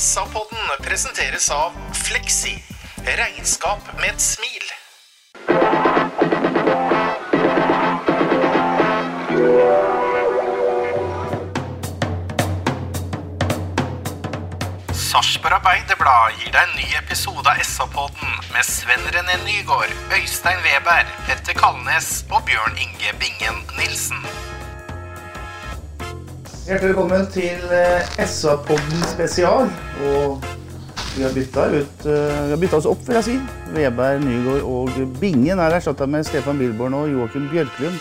SA-podden presenteres av Flexi, Regnskap med ett smil. Sarpsborg Arbeiderblad gir deg en ny episode av SA-podden med Sven René Nygård, Øystein Weber, Petter Kalnes og Bjørn Inge Bingen Nilsen. Hjertelig velkommen til eh, SA-podden spesial. Og vi har bytta ut eh, Vi har bytta oss opp, vil jeg si. Veberg, Nygaard og Bingen er erstatta med Stefan Bilborn og Joakim Bjørklund.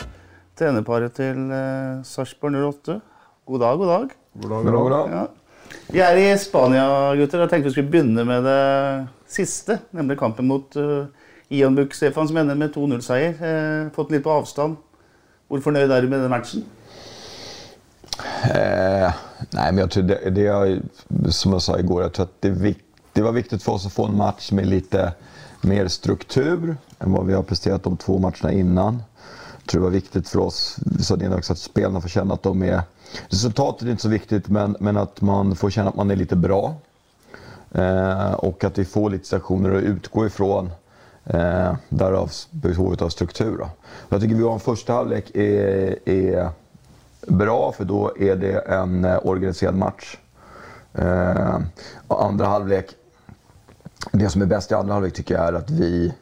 Trenerparet til uh, Sarpsborg 08. God dag, god dag. God dag, god dag. Ja. Vi er i Spania, gutter. Jeg tenkte vi skulle begynne med det siste. Nemlig kampen mot uh, Ian Buch, Stefan, som ender med 2-0-seier. Eh, fått den litt på avstand. Hvor fornøyd er du med den matchen? Eh, nej, men jag tror det, det jag, som jag sa igår, jag tror att det, vik- det var viktigt för oss att få en match med lite mer struktur än vad vi har presterat de två matcherna innan. Jag tror det var viktigt för oss, vi sa det innan också, att spelarna får känna att de är... Resultatet är inte så viktigt, men, men att man får känna att man är lite bra. Eh, och att vi får lite stationer att utgå ifrån. Eh, därav behovet av struktur. Då. Jag tycker vi har en första halvlek är, är bra för då är det en eh, organiserad match. Eh, och andra halvlek, det som är bäst i andra halvlek tycker jag är att vi,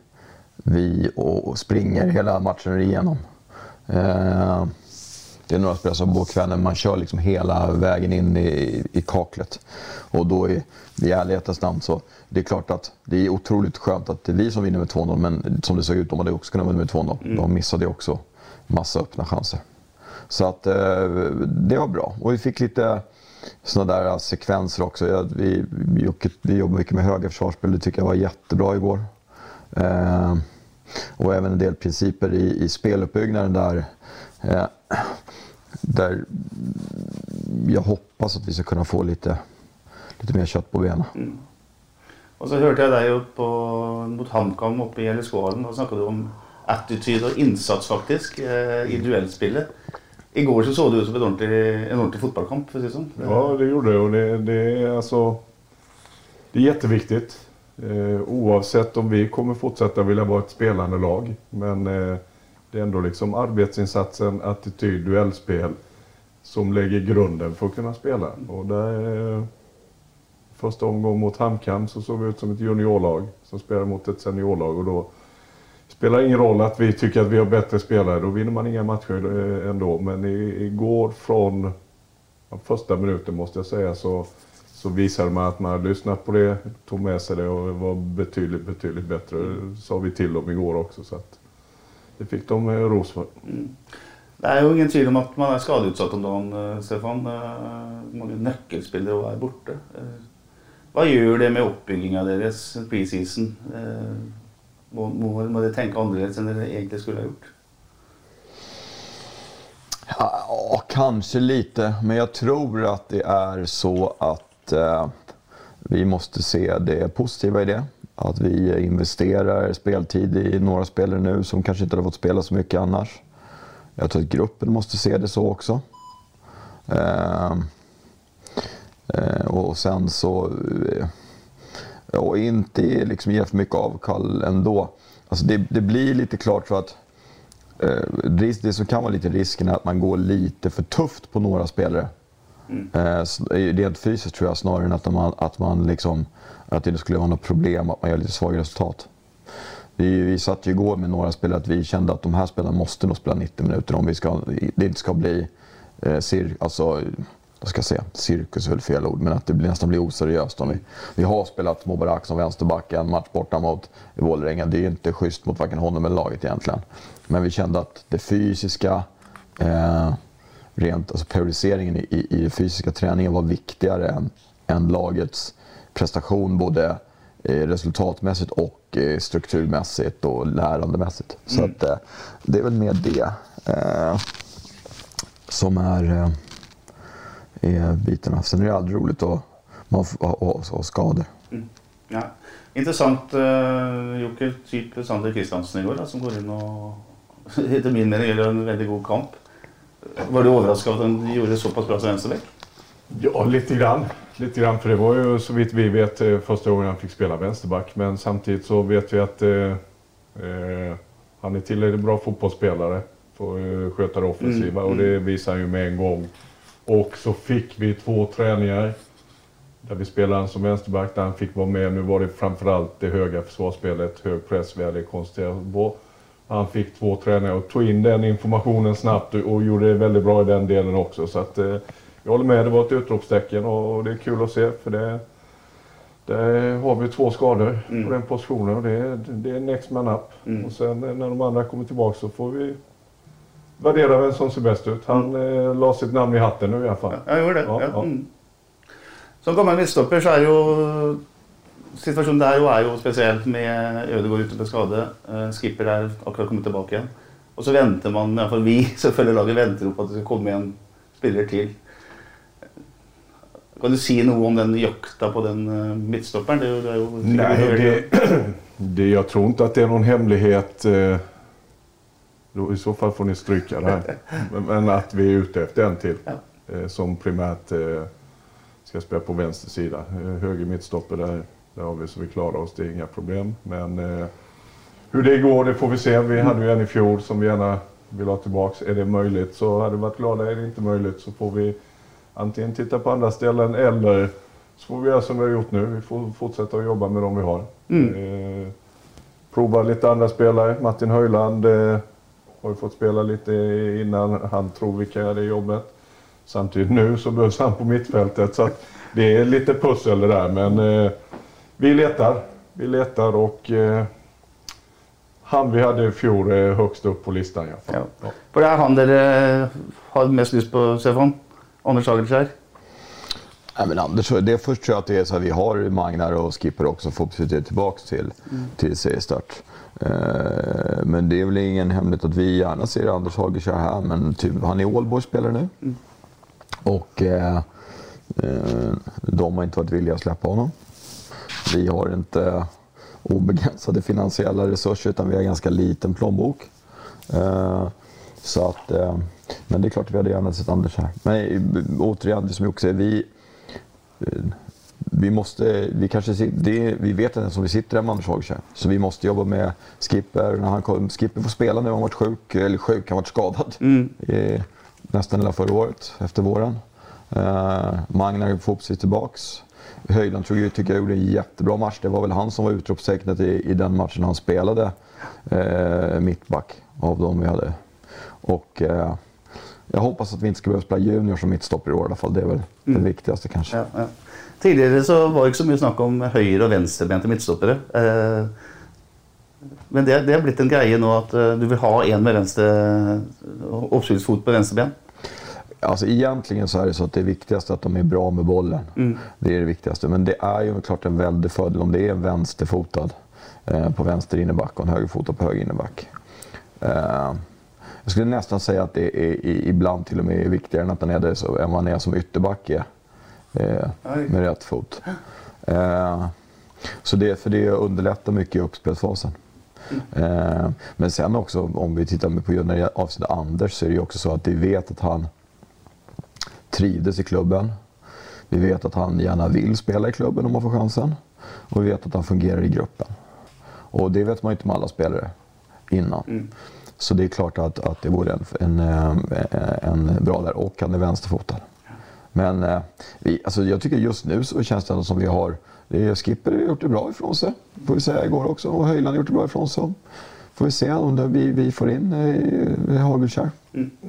vi och, och springer hela matchen igenom. Eh, det är några spelare som på kvällen man kör liksom hela vägen in i, i kaklet. Och då är, i ärlighetens namn så det är klart att det är otroligt skönt att det är vi som vinner med 2-0 men som det såg ut, de hade också kunnat vinna med 2-0. De missade också massa öppna chanser. Så att eh, det var bra. Och vi fick lite sådana där eh, sekvenser också. Jag, vi, vi, vi jobbar mycket med höga försvarsspel. Det tycker jag var jättebra igår. Eh, och även en del principer i, i speluppbyggnaden där, eh, där jag hoppas att vi ska kunna få lite, lite mer kött på benen. Mm. Och så hörde jag dig upp på, mot HamKam uppe i Gällivsvalen och snackade om attityd och insats faktiskt eh, i duellspelet. Igår så såg det ut som en ordentlig, en ordentlig fotbollskamp. Precis som. Ja, det gjorde det och det, det är alltså... Det är jätteviktigt. Eh, oavsett om vi kommer fortsätta vilja vara ett spelande lag. Men eh, det är ändå liksom arbetsinsatsen, attityd, duellspel som lägger grunden för att kunna spela. Och där, eh, första omgången mot Hamkam så såg vi ut som ett juniorlag som spelar mot ett seniorlag. Och då spelar ingen roll att vi tycker att vi har bättre spelare. Då vinner man inga matcher eh, ändå. Men igår från första minuten måste jag säga så, så visade man att man hade lyssnat på det, tog med sig det och var betydligt, betydligt bättre. Det sa vi till dem igår också. Så att det fick de eh, ros för. Det är ju ingen tvivel om att man är skadeutsatt om dagen, eh, Stefan. Många nyckelspelare är borta. Vad gör det med det med deras pre-season? Må, må, må det tenke annerledes enn dere egentlig skulle ha gjort? Ja, kanske lite. Men jag tror att det är så att eh, vi måste se det positiva i det. Att vi investerar speltid i några spelare nu som kanske inte hade fått spela så mycket annars. Jag tror att gruppen måste se det så också. Eh, eh, och sen så... Eh, Eh, och inte liksom ge för mycket avkall ändå. Alltså det, det blir lite klart så att Eh, det som kan vara lite risken är att man går lite för tufft på några spelare. Eh, s- rent fysiskt tror jag snarare än att man, att man liksom, att det skulle vara något problem att man gör lite svaga resultat. Vi, vi satt ju igår med några spelare att vi kände att de här spelarna måste nog spela 90 minuter om vi ska, det inte ska bli eh, cir, alltså, vad ska jag säga, cirkus är väl fel ord, men att det blir, nästan blir oseriöst. Om vi, vi har spelat Mobarak som vänsterback en match borta mot Vålerenga. Det är ju inte schysst mot varken honom eller laget egentligen. Men vi kände att det fysiska, eh, rent, alltså periodiseringen i, i, fysiska träningen var viktigare än, än lagets prestation både eh, resultatmässigt och eh, strukturmässigt och lärandemässigt. Så Mm. att, eh, det är väl mer det eh, som är, är bitarna. Sen är det aldrig roligt att man får- ha, skador. Ja. Intressant uh, Joker, typ Sander Kristiansen igår, som går inn og etter min mening gjør en veldig god kamp. Var du overraska over at han gjorde såpass bra som venstreback? Ja, lite grann. Lite grann, för det var ju så vitt vi vet eh, första gången han fick spela vänsterback. Men samtidigt så vet vi att eh, eh, han är tillräckligt bra fotbollsspelare för att eh, sköta det offensiva Mm, och det visar han ju med en gång. Och så fick vi två träningar där vi spelade han som vänsterback, där han fick vara med. Nu var det framförallt det höga försvarsspelet, hög press vi hade koncentrerat på. Han fick två träningar och tog in den informationen snabbt och, gjorde det väldigt bra i den delen också. Så att, eh, jag håller med, det var ett utropstecken och det är kul att se för det, det har vi två skador på den positionen och det, är- det är next man up. Och sen när de andra kommer tillbaka så får vi värdera vem som ser bäst ut. Han eh, la sitt namn i hatten nu i alla fall. Ja, gjorde det. Ja, Ja. Mm. Som gammel midtstopper så er jo Situasjonen der jo er jo spesiell med Ødegaard ute med skade. Eh, Skipper er akkurat kommet tilbake igjen. Og så venter man, i hvert fall vi som følger laget, venter jo på at det skal komme en spiller til. Kan du si noe om den jakta på den eh, midtstopperen? Det det jo Nej, det, det, jag tror inte att det är någon hemlighet. eh, Då, I så fall får ni stryka det här. Men, att vi är ute efter en till. eh, Som primärt eh, ska spela på vänster sida. Eh, Höger mittstopper där, där har vi så vi klarar oss. Det är inga problem. Men hur det går det får vi se. Vi hade ju en i fjol som vi gärna vill ha tillbaks. Är det möjligt så hade vi varit glada. Är det inte möjligt så får vi antingen titta på andra ställen eller så får vi göra som vi har gjort nu. Vi får fortsätta att jobba med de vi har. Eh, prova lite andra spelare. Martin Höjland eh, har ju fått spela lite innan han tror vi kan göra det jobbet. Samtidigt nu så behövs han på mittfältet. Så att det är lite pussel det där. Men eh, vi letar. Vi letar och eh, han vi hade i fjol är högst upp på listan fall. Ja. For det er han dere har mest lyst på, Stefan? Anders Hagelskjær? Nej, men Anders, det är först tror jag att det är så att vi har Magnar och Skipper också förhoppningsvis tillbaka till, till seriestart. Eh, men det är väl ingen hemlighet att vi gärna ser Anders Hagerkär här, men typ, han är Ålborgs spelare nu. Och eh, eh, de har inte varit villiga att släppa honom. Vi har inte obegränsade finansiella resurser utan vi har ganska liten plånbok. Eh, så att, eh, men det är klart att vi hade gärna sett Anders här. Men eh, återigen, som jag säger, vi, vi måste, vi kanske, det, vi vet inte som vi sitter där med Anders Hagerkär. Så vi måste jobba med Skipper. När han kom, Skipper får spela nu, han har varit sjuk, eller sjuk, han varit skadad. Eh, nästan hela förra året, efter våren. Eh, Magnar är förhoppningsvis tillbaks. Höjland tror jag, tycker jag gjorde en jättebra match. Det var väl han som var utropstecknet i, i den matchen han spelade eh, mittback av de vi hade. Och eh, jag hoppas att vi inte ska behöva spela junior som mittstopper i år i alla fall. Det är väl det viktigaste kanske. Ja, ja. Tidligere så var det ikke så mye snakk om høyre- og venstrebente midtstoppere. Eh, men det, det er blitt en greie nå at eh, du vil ha en med venstre oppspillsfot på venstre ben. Alltså egentligen så är det så att det viktigaste är att de är bra med bollen. Det är det viktigaste. Men det är ju klart en väldig fördel om det är vänsterfotad eh, på vänster inneback och en högerfotad på höger inneback. Eh, jag skulle nästan säga att det är ibland till och med viktigare än att den är det så, än vad han är som ytterback är, eh, med rätt fot. Eh, så det, för det underlättar mycket i uppspelsfasen. Eh, men sen också om vi tittar på när det avser Anders så är det ju också så att vi vet att han trivdes i klubben. Vi vet att han gärna vill spela i klubben om man får chansen. Och vi vet att han fungerar i gruppen. Och det vet man ju inte med alla spelare innan. Så det är klart att, att det vore en, en, eh, en bra där. Och han är vänsterfotad. Men eh, vi, alltså jag tycker just nu så känns det ändå som vi har... Det är Skipper har gjort det bra ifrån sig, får vi säga igår också. Och Höjland har gjort det bra ifrån sig. Får vi se om det, vi, vi får in eh, Hagelkär.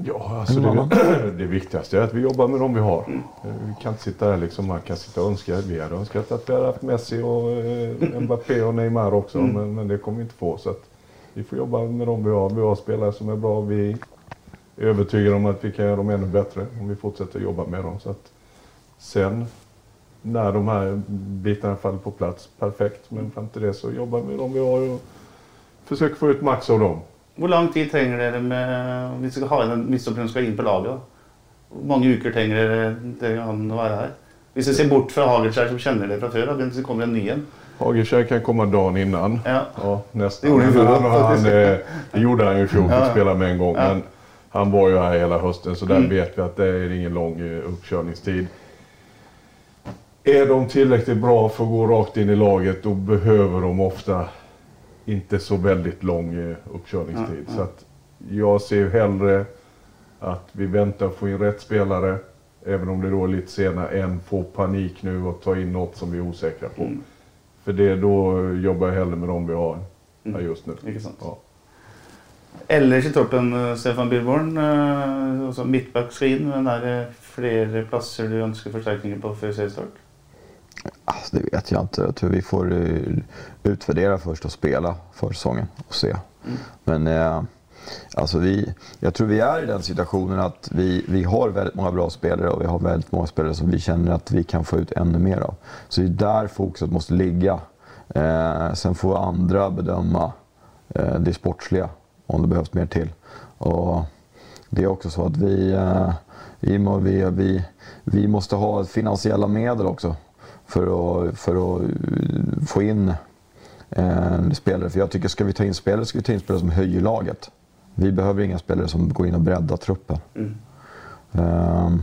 Ja, alltså det, det viktigaste är att vi jobbar med de vi har. Eh, Vi kan inte sitta där liksom, man kan sitta och önska. Vi hade önskat att vi hade haft Messi och eh, Mbappé och Neymar också, men, men det kommer vi inte få. Så att vi får jobba med de vi har. Vi har spelare som är bra. Vi är övertygade om att vi kan göra dem ännu bättre om vi fortsätter jobba med dem. Så att sen när de här bitarna faller på plats, perfekt. Men fram till det så jobbar vi med de vi har och försöker få ut max av dem. Hur lång tid tränger det med, om vi ska ha en midtstopper ska in på laget? Hur många veckor uker det? dere, han å? Hvis vi ser bort fra Hagelskjær, som kjenner dere fra før, da, men så kommer en ny en. Hagerkärr kan komma dagen innan. Ja. Ja, nästan. Det gjorde han i fjol, han, eh, det gjorde han ju i fjol, fick spela med en gång. Men han var ju här hela hösten så där Mm. vet vi att det är ingen lång eh, uppkörningstid. Är de tillräckligt bra för att gå rakt in i laget då behöver de ofta inte så väldigt lång eh, uppkörningstid. Så att jag ser hellre att vi väntar och får in rätt spelare, även om det då är lite senare, än få panik nu och ta in något som vi är osäkra på. Mm. För det då jobbar jag hellre med de vi har här just nu. Ja. Ellers i troppen, eh, Stefan Billborn, eh, også midtback skal inn, men er det flere plasser du ønsker forsterkninger på før seriestart? Alltså, det vet jag inte. Jag tror vi får eh, utvärdera först och spela försäsongen och se. Men eh, alltså vi, jag tror vi är i den situationen att vi, vi har väldigt många bra spelare och vi har väldigt många spelare som vi känner att vi kan få ut ännu mer av. Så det är där fokuset måste ligga. Eh, sen får andra bedöma eh, det sportsliga om det behövs mer till. Och det är också så att vi, eh, vi, vi, vi, vi måste ha finansiella medel också för att, för att eh, få in eh, spelare. För jag tycker ska vi ta in spelare ska vi ta in spelare som höjer laget. Vi behöver inga spelare som går in och breddar truppen. Ehm,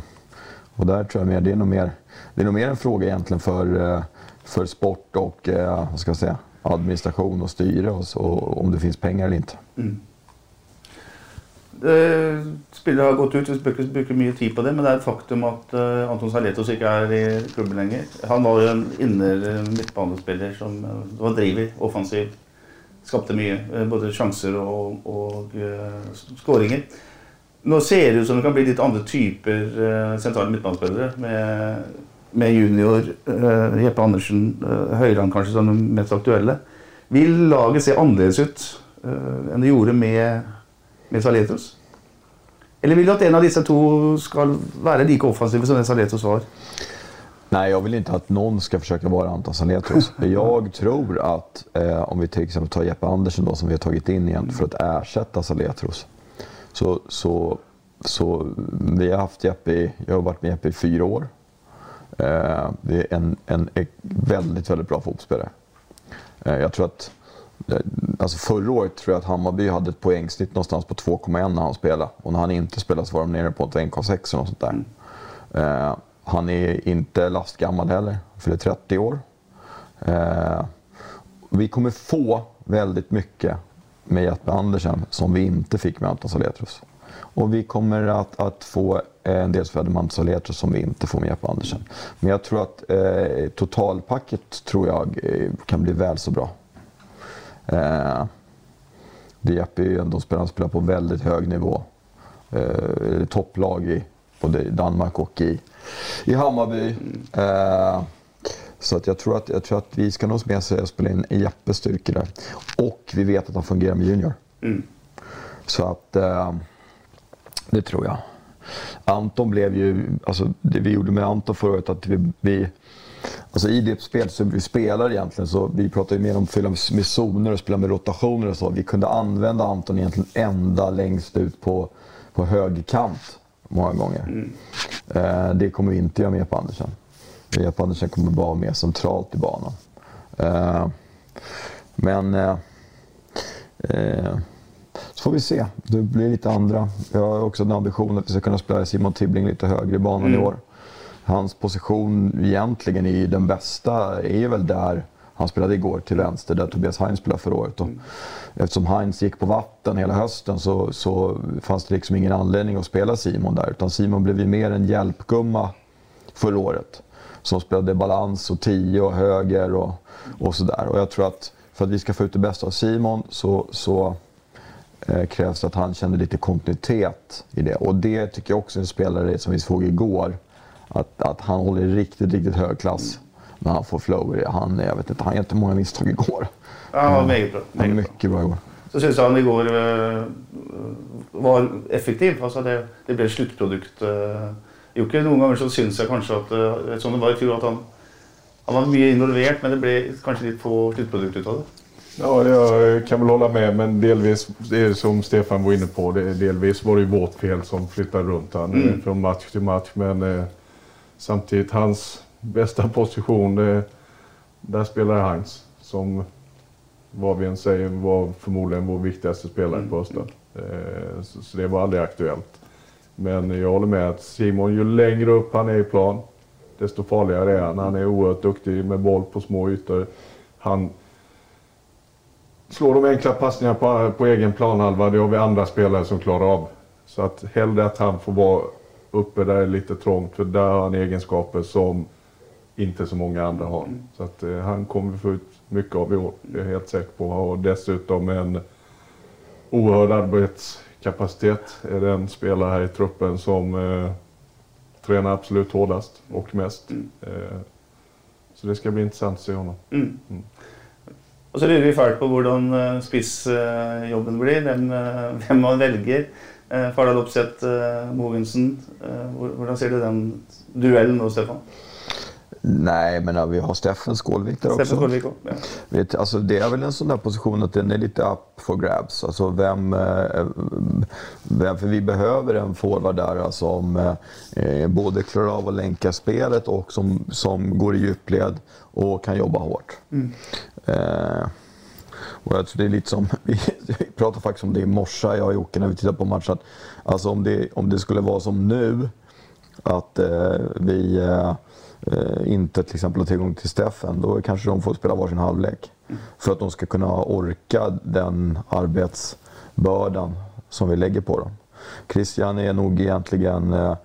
och där tror jag mer, det är nog mer, det är nog mer en fråga egentligen för, eh, för sport och eh, vad ska jag säga, administration och styre och, så, om det finns pengar eller inte. Mm. Eh, Spillere har gått ut, vi brukar ikke mye tid på det, men det er et faktum at uh, eh, Anton Sarletos ikke er i klubben lenger. Han var jo en inner midtbanespiller som var driver, offensiv. Skapte mye, eh, både sjanser og, og eh, skåringer. Nå ser det ut som det kan bli litt andre typer eh, sentrale midtbanespillere. Med, med junior eh, Jeppe Andersen, eh, Høyland kanskje som den mest aktuelle. Vil laget se annerledes ut eh, enn det gjorde med med Saletos? Eller vil du at en av dessa två skal vara lika offensive som det Saletos var? Nej, jag vill inte att någon ska försöka vara Anton Saletros. Jag tror att eh, om vi till exempel tar Jeppe Andersen då, som vi har tagit in igen för att ersätta Saletros. Så, så, så vi har haft Jeppe, i- jag har varit med Jeppe i fyra år. Eh, det är en, en, en väldigt, väldigt bra fotbollsspelare. Eh, jag tror att eh, Alltså förra året tror jag att Hammarby hade ett poängsnitt någonstans på 2,1 när han spelade. Och när han inte spelade så var de nere på ett 1,6 eller något sånt där. Eh, han är inte lastgammal heller, för det är 30 år. Eh, vi kommer få väldigt mycket med Jeppe Andersen som vi inte fick med Anton Saletros. Och vi kommer att, att få en del spelare med Anton Saletros som vi inte får med Jeppe Andersen. Men jag tror att eh, totalpacket tror jag eh, kan bli väl så bra. Eh, det Jeppe är ju ändå spelare, som spelar på väldigt hög nivå. Eh, topplag i både i Danmark och i, i Hammarby. Eh, så att jag, tror att, jag tror att vi ska nog med sig och spela in Jeppes styrkor där. Och vi vet att han fungerar med Junior. Så att eh, det tror jag. Anton blev ju, alltså det vi gjorde med Anton förra året, att vi, vi Alltså i det spel som vi spelar egentligen så, vi pratar ju mer om att fylla med zoner och spela med rotationer och så. Vi kunde använda Anton egentligen ända längst ut på, på högerkant många gånger. Eh, det kommer vi inte göra med på Andersen. Jeppe Andersen kommer bara vara mer centralt i banan. Eh, men eh, eh, så får vi se. Det blir lite andra. Jag har också en ambition att vi ska kunna spela Simon Tibbling lite högre i banan i år. Hans position egentligen i den bästa är ju väl där han spelade igår till vänster, där Tobias Heinz spelade förra året. Och eftersom Heinz gick på vatten hela hösten så, så fanns det liksom ingen anledning att spela Simon där. Utan Simon blev ju mer en hjälpgumma förra året. Som spelade balans och tio och höger och, och sådär. Och jag tror att för att vi ska få ut det bästa av Simon så, så eh, krävs det att han känner lite kontinuitet i det. Och det tycker jag också är en spelare som vi såg igår. Att, att han håller riktigt, riktigt hög klass när han får flow. Han, jag vet inte, han gjorde inte många misstag igår. Ja, han var meget bra. Han bra. mycket bra igår. Så syns han igår eh, var effektiv. Altså det, det ble sluttprodukt. eh. Jo, ikke noen ganger så syns jeg kanskje at eh, som det var i fjor, at han Han var mye involvert, men det ble kanskje litt få sluttprodukt ut av det. Ja, jag kan väl hålla med, men delvis, det är som Stefan var inne på, det, delvis var det ju vårt fel som flyttade runt han Mm. från match till match. Men eh, samtidigt, hans bästa position, eh, där spelar Heinz. Som, vad vi än säger, var förmodligen vår viktigaste spelare på Östen. Eh, så, så det var aldrig aktuellt. Men jag håller med att Simon, ju längre upp han är i plan, desto farligare är han. Han är oerhört duktig med boll på små ytor. Han slår de enkla passningarna på, på egen planhalva, det har vi andra spelare som klarar av. Så att hellre att han får vara uppe där det är lite trångt, för där har han egenskaper som inte så många andra har. Så att eh, han kommer få ut mycket av i år, det är jag helt säker på. Och dessutom en oerhörd arbetskapacitet. Är den spelare här i truppen som eh, tränar absolut hårdast och mest. Eh, så det ska bli intressant att se honom. Mm. Og så lurer vi fælt på hvordan eh, spissjobben blir, hvem, eh, hvem man velger. Eh, Fardal Opseth, Mogensen. Hvordan ser du den duellen nå, Stefan? Nej, men ja, vi har Steffen Skålvik där Steffen också. Skålvik. Ja. Vet, alltså det är väl en sån där position att den är lite up for grabs. Alltså vem, eh, vem, för vi behöver en forward där som eh, både klarar av att länka spelet och som, som går i djupled och kan jobba hårt. Eh, och jag tror det är lite som, vi pratade faktiskt om det i morse, jag och Jocke, när vi tittade på matchen. Alltså om det, om det skulle vara som nu, att eh, vi eh, eh, Eh, inte till exempel har tillgång till Steffen, då kanske de får spela varsin halvlek. För att de ska kunna orka den arbetsbördan som vi lägger på dem. Christian är nog egentligen eh,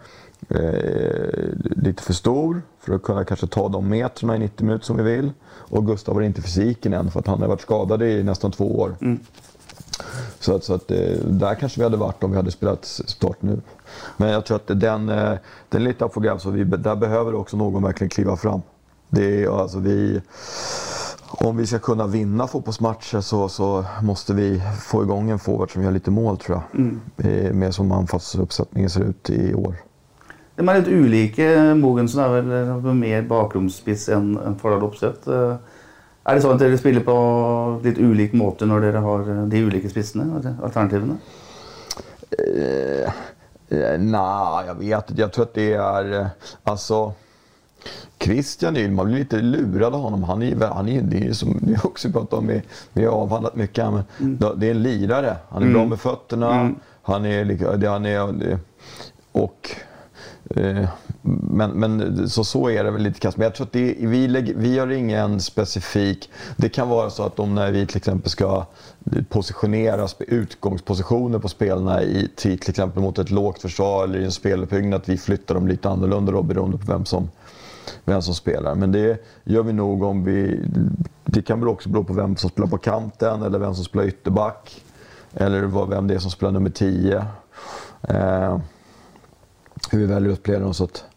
eh, lite för stor för att kunna kanske ta de metrarna i 90 minuter som vi vill. Och Gustav har inte fysiken än för att han har varit skadad i nästan två år. Mm. Så att, så att eh, där kanske vi hade varit om vi hade spelat start nu. Men jag tror att den, eh, den är lite grabs och vi, där behöver också någon verkligen kliva fram. Det är, alltså vi, om vi ska kunna vinna fotbollsmatcher så, så måste vi få igång en forward som gör lite mål tror jag. Eh, Mer som anfallsuppsättningen ser ut i år. De er litt ulike. Mogensen er vel eh, mer bakromsspiss enn enn Fardal Opseth. Er det sånn at dere spiller på litt ulik måte når dere har eh, de ulike spissene? Alternativene? Eh, eh, Nej, jag vet inte. Jag tror att det är... Alltså... Christian ju- man blir lite lurad av honom. Han är, han är, det är som vi också pratat om, vi, vi har avhandlat mycket men det är en lirare. Han är bra med fötterna. Han är, han är det- och eh, men, men så, så är det väl lite kast. Men jag tror att det, vi, lägger, vi har ingen specifik... Det kan vara så att om när vi till exempel ska positionera utgångspositioner på spelarna i, till, till exempel mot ett lågt försvar eller i en speluppbyggnad, att vi flyttar dem lite annorlunda då beroende på vem som, vem som spelar. Men det gör vi nog om vi... Det kan väl också bero på vem som spelar på kanten eller vem som spelar ytterback. Eller vad- vem det är som spelar nummer 10. Eh, hur vi väljer att spela dem. Så att, eh,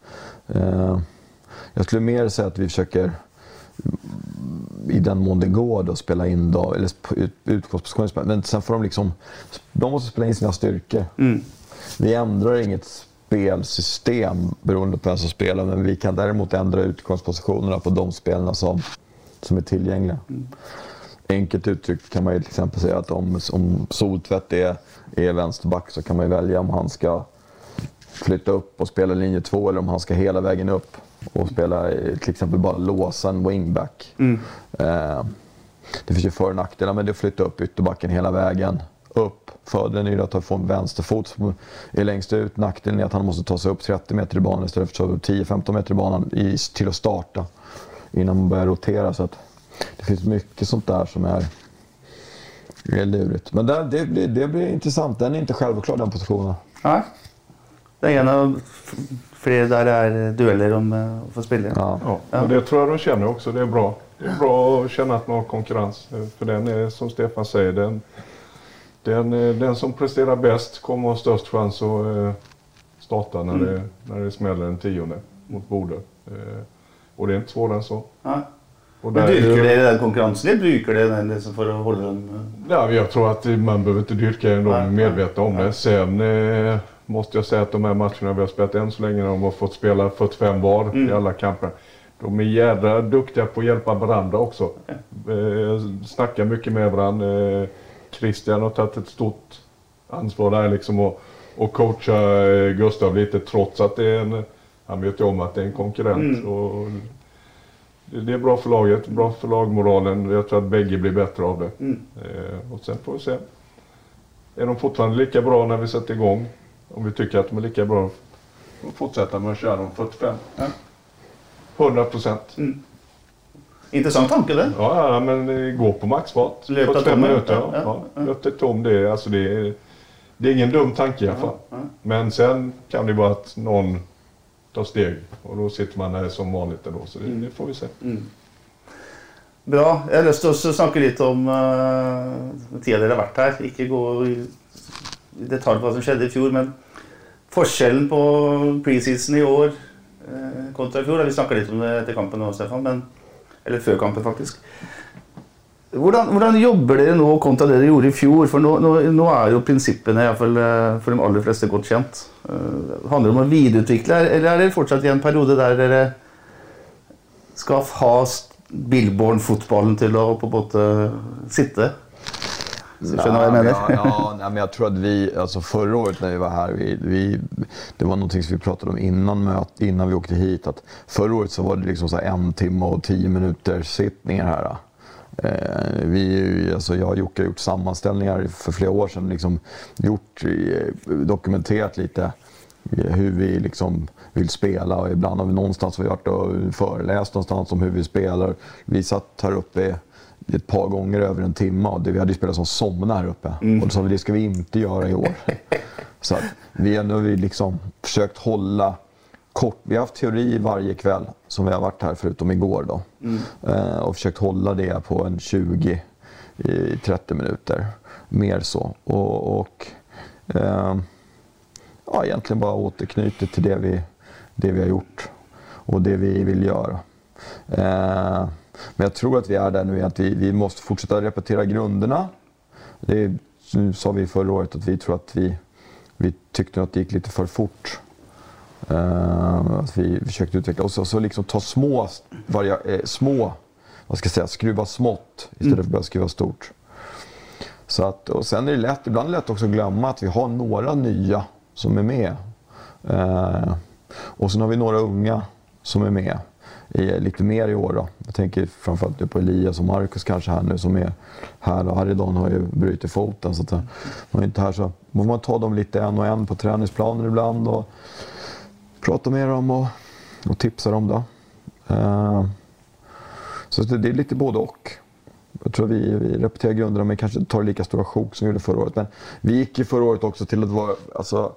jag skulle mer säga att vi försöker i den mån det går då, spela in då, eller sp- ut- utgångspositionen. Men sen får de liksom, de måste spela in sina styrkor. Vi ändrar inget spelsystem beroende på vem som spelar, men vi kan däremot ändra utgångspositionerna på de spelarna som, som är tillgängliga. Enkelt uttryckt kan man ju till exempel säga att om, om Soltvätt är, är vänsterback så kan man ju välja om han ska flytta upp och spela linje två eller om han ska hela vägen upp och spela till exempel bara låsa en wingback. Eh, det finns ju för och nackdelar med det att flytta upp ytterbacken hela vägen upp. Fördelen är ju att han får en vänsterfot som är längst ut. Nackdelen är att han måste ta sig upp 30 meter i banan istället för 10-15 meter i banan i, till att starta innan man börjar rotera. Så att det finns mycket sånt där som är, är lurigt. Men det, det, det blir intressant. Den är inte självklar den positionen. Nei. Det er en av f- flere der det er dueller om eh, å få spille. Ja. Ja, och det tror jag de känner också. Det är bra. Det är bra att känna att man har konkurrens. Eh, För den är, som Stefan säger, den, den, eh, den som presterar bäst kommer att ha störst chans att starta när, det, när det smäller den tionde mot Bodø. Eh, Och det är inte svårare än så. Nei. Och Men där är Dyrker dere den konkurransen, eller bruker dere den liksom å holde dem eh, Ja, jag tror att man behöver inte dyrka den, de är medvetna om nej. det. Sen måste jag säga att de här matcherna vi har spelat än så länge, de har fått spela 45 var i alla kamper. De är jädra duktiga på att hjälpa varandra också. Eh, snackar mycket med varandra. Eh, Christian har tagit ett stort ansvar där liksom och, och coacha eh, Gustav lite trots att det är en, han vet ju om att det är en konkurrent. Mm. Och det, det är bra för laget, bra för lagmoralen. Jag tror att bägge blir bättre av det. Mm. Eh, och sen får vi se. Är de fortfarande lika bra när vi sätter igång? Om vi tycker att de är lika bra, vi fortsätta med att köra dem 45. Ja. 100 procent. Intressant tanke det. Ja, ja, men gå på maxfart. Löpa 45 tom, minuter. ja, Ja, ja. Löp till tom. Det är, alltså det, är, det är ingen dum tanke i alla fall. ja. Men sen kan det vara att någon tar steg och då sitter man där som vanligt ändå. Så det, Mm. det får vi se. Bra. Jeg har lyst til å snakke litt om uh, tida dere har vært her. Ikke gå i i detalj på hva som skjedde i fjor, men forskjellen på preseason i år eh, kontra i fjor Vi snakka litt om det etter kampen nå, Stefan. Men, eller før kampen, faktisk. Hvordan, hvordan jobber dere nå kontra det dere gjorde i fjor? For nå, nå, nå er jo prinsippene i hvert fall, eh, for de aller fleste godt kjent. Eh, handler det om å videreutvikle, eller er dere fortsatt i en periode der dere skal ha Billborn-fotballen til å på en måte sitte? Skjønner du mener? jag- Ja, nej, men jag tror att vi, alltså förra året när vi var här, vi, vi, det var någonting som vi pratade om innan, möt, innan vi åkte hit. Att förra året så var det liksom så en timme och tio minuter sittningar här. Eh, vi, alltså jag och Jocke har gjort sammanställningar för flera år sedan. Liksom gjort, eh, dokumenterat lite hur vi liksom vill spela. Och ibland har vi någonstans vi varit och föreläst någonstans om hur vi spelar. Vi satt här uppe ett par gånger över en timme och det, vi hade ju spelat som somna här uppe. Och då sa vi det ska vi inte göra i år. Så att vi har nu liksom försökt hålla kort. Vi har haft teori varje kväll som vi har varit här förutom igår då. Eh, och försökt hålla det på en 20 i 30 minuter. Mer så. Och, och eh, ja, egentligen bara återknyter till det vi, det vi har gjort och det vi vill göra. Eh, men jag tror att vi är där nu, att vi, vi måste fortsätta repetera grunderna. Det nu sa vi förra året att vi tror att vi, vi tyckte att det gick lite för fort. Eh, att vi försökte utveckla oss och så liksom ta små, varia, eh, små vad ska jag säga, skruva smått istället för att börja skruva stort. Så att, och sen är det lätt, ibland är det lätt också att glömma att vi har några nya som är med. Eh, och sen har vi några unga som är med lite mer i år. Då. Jag tänker framförallt på Elias och Marcus kanske här nu som är här. Och Haridon har ju brutit foten så att eh, är inte här. Så får man ta dem lite en och en på träningsplanen ibland och prata med dem och, och tipsa dem. Då. Eh, så det, det är lite både och. Jag tror vi, vi repeterar grunderna men kanske inte tar lika stora sjok som vi gjorde förra året. Men vi gick ju förra året också till att vara, alltså,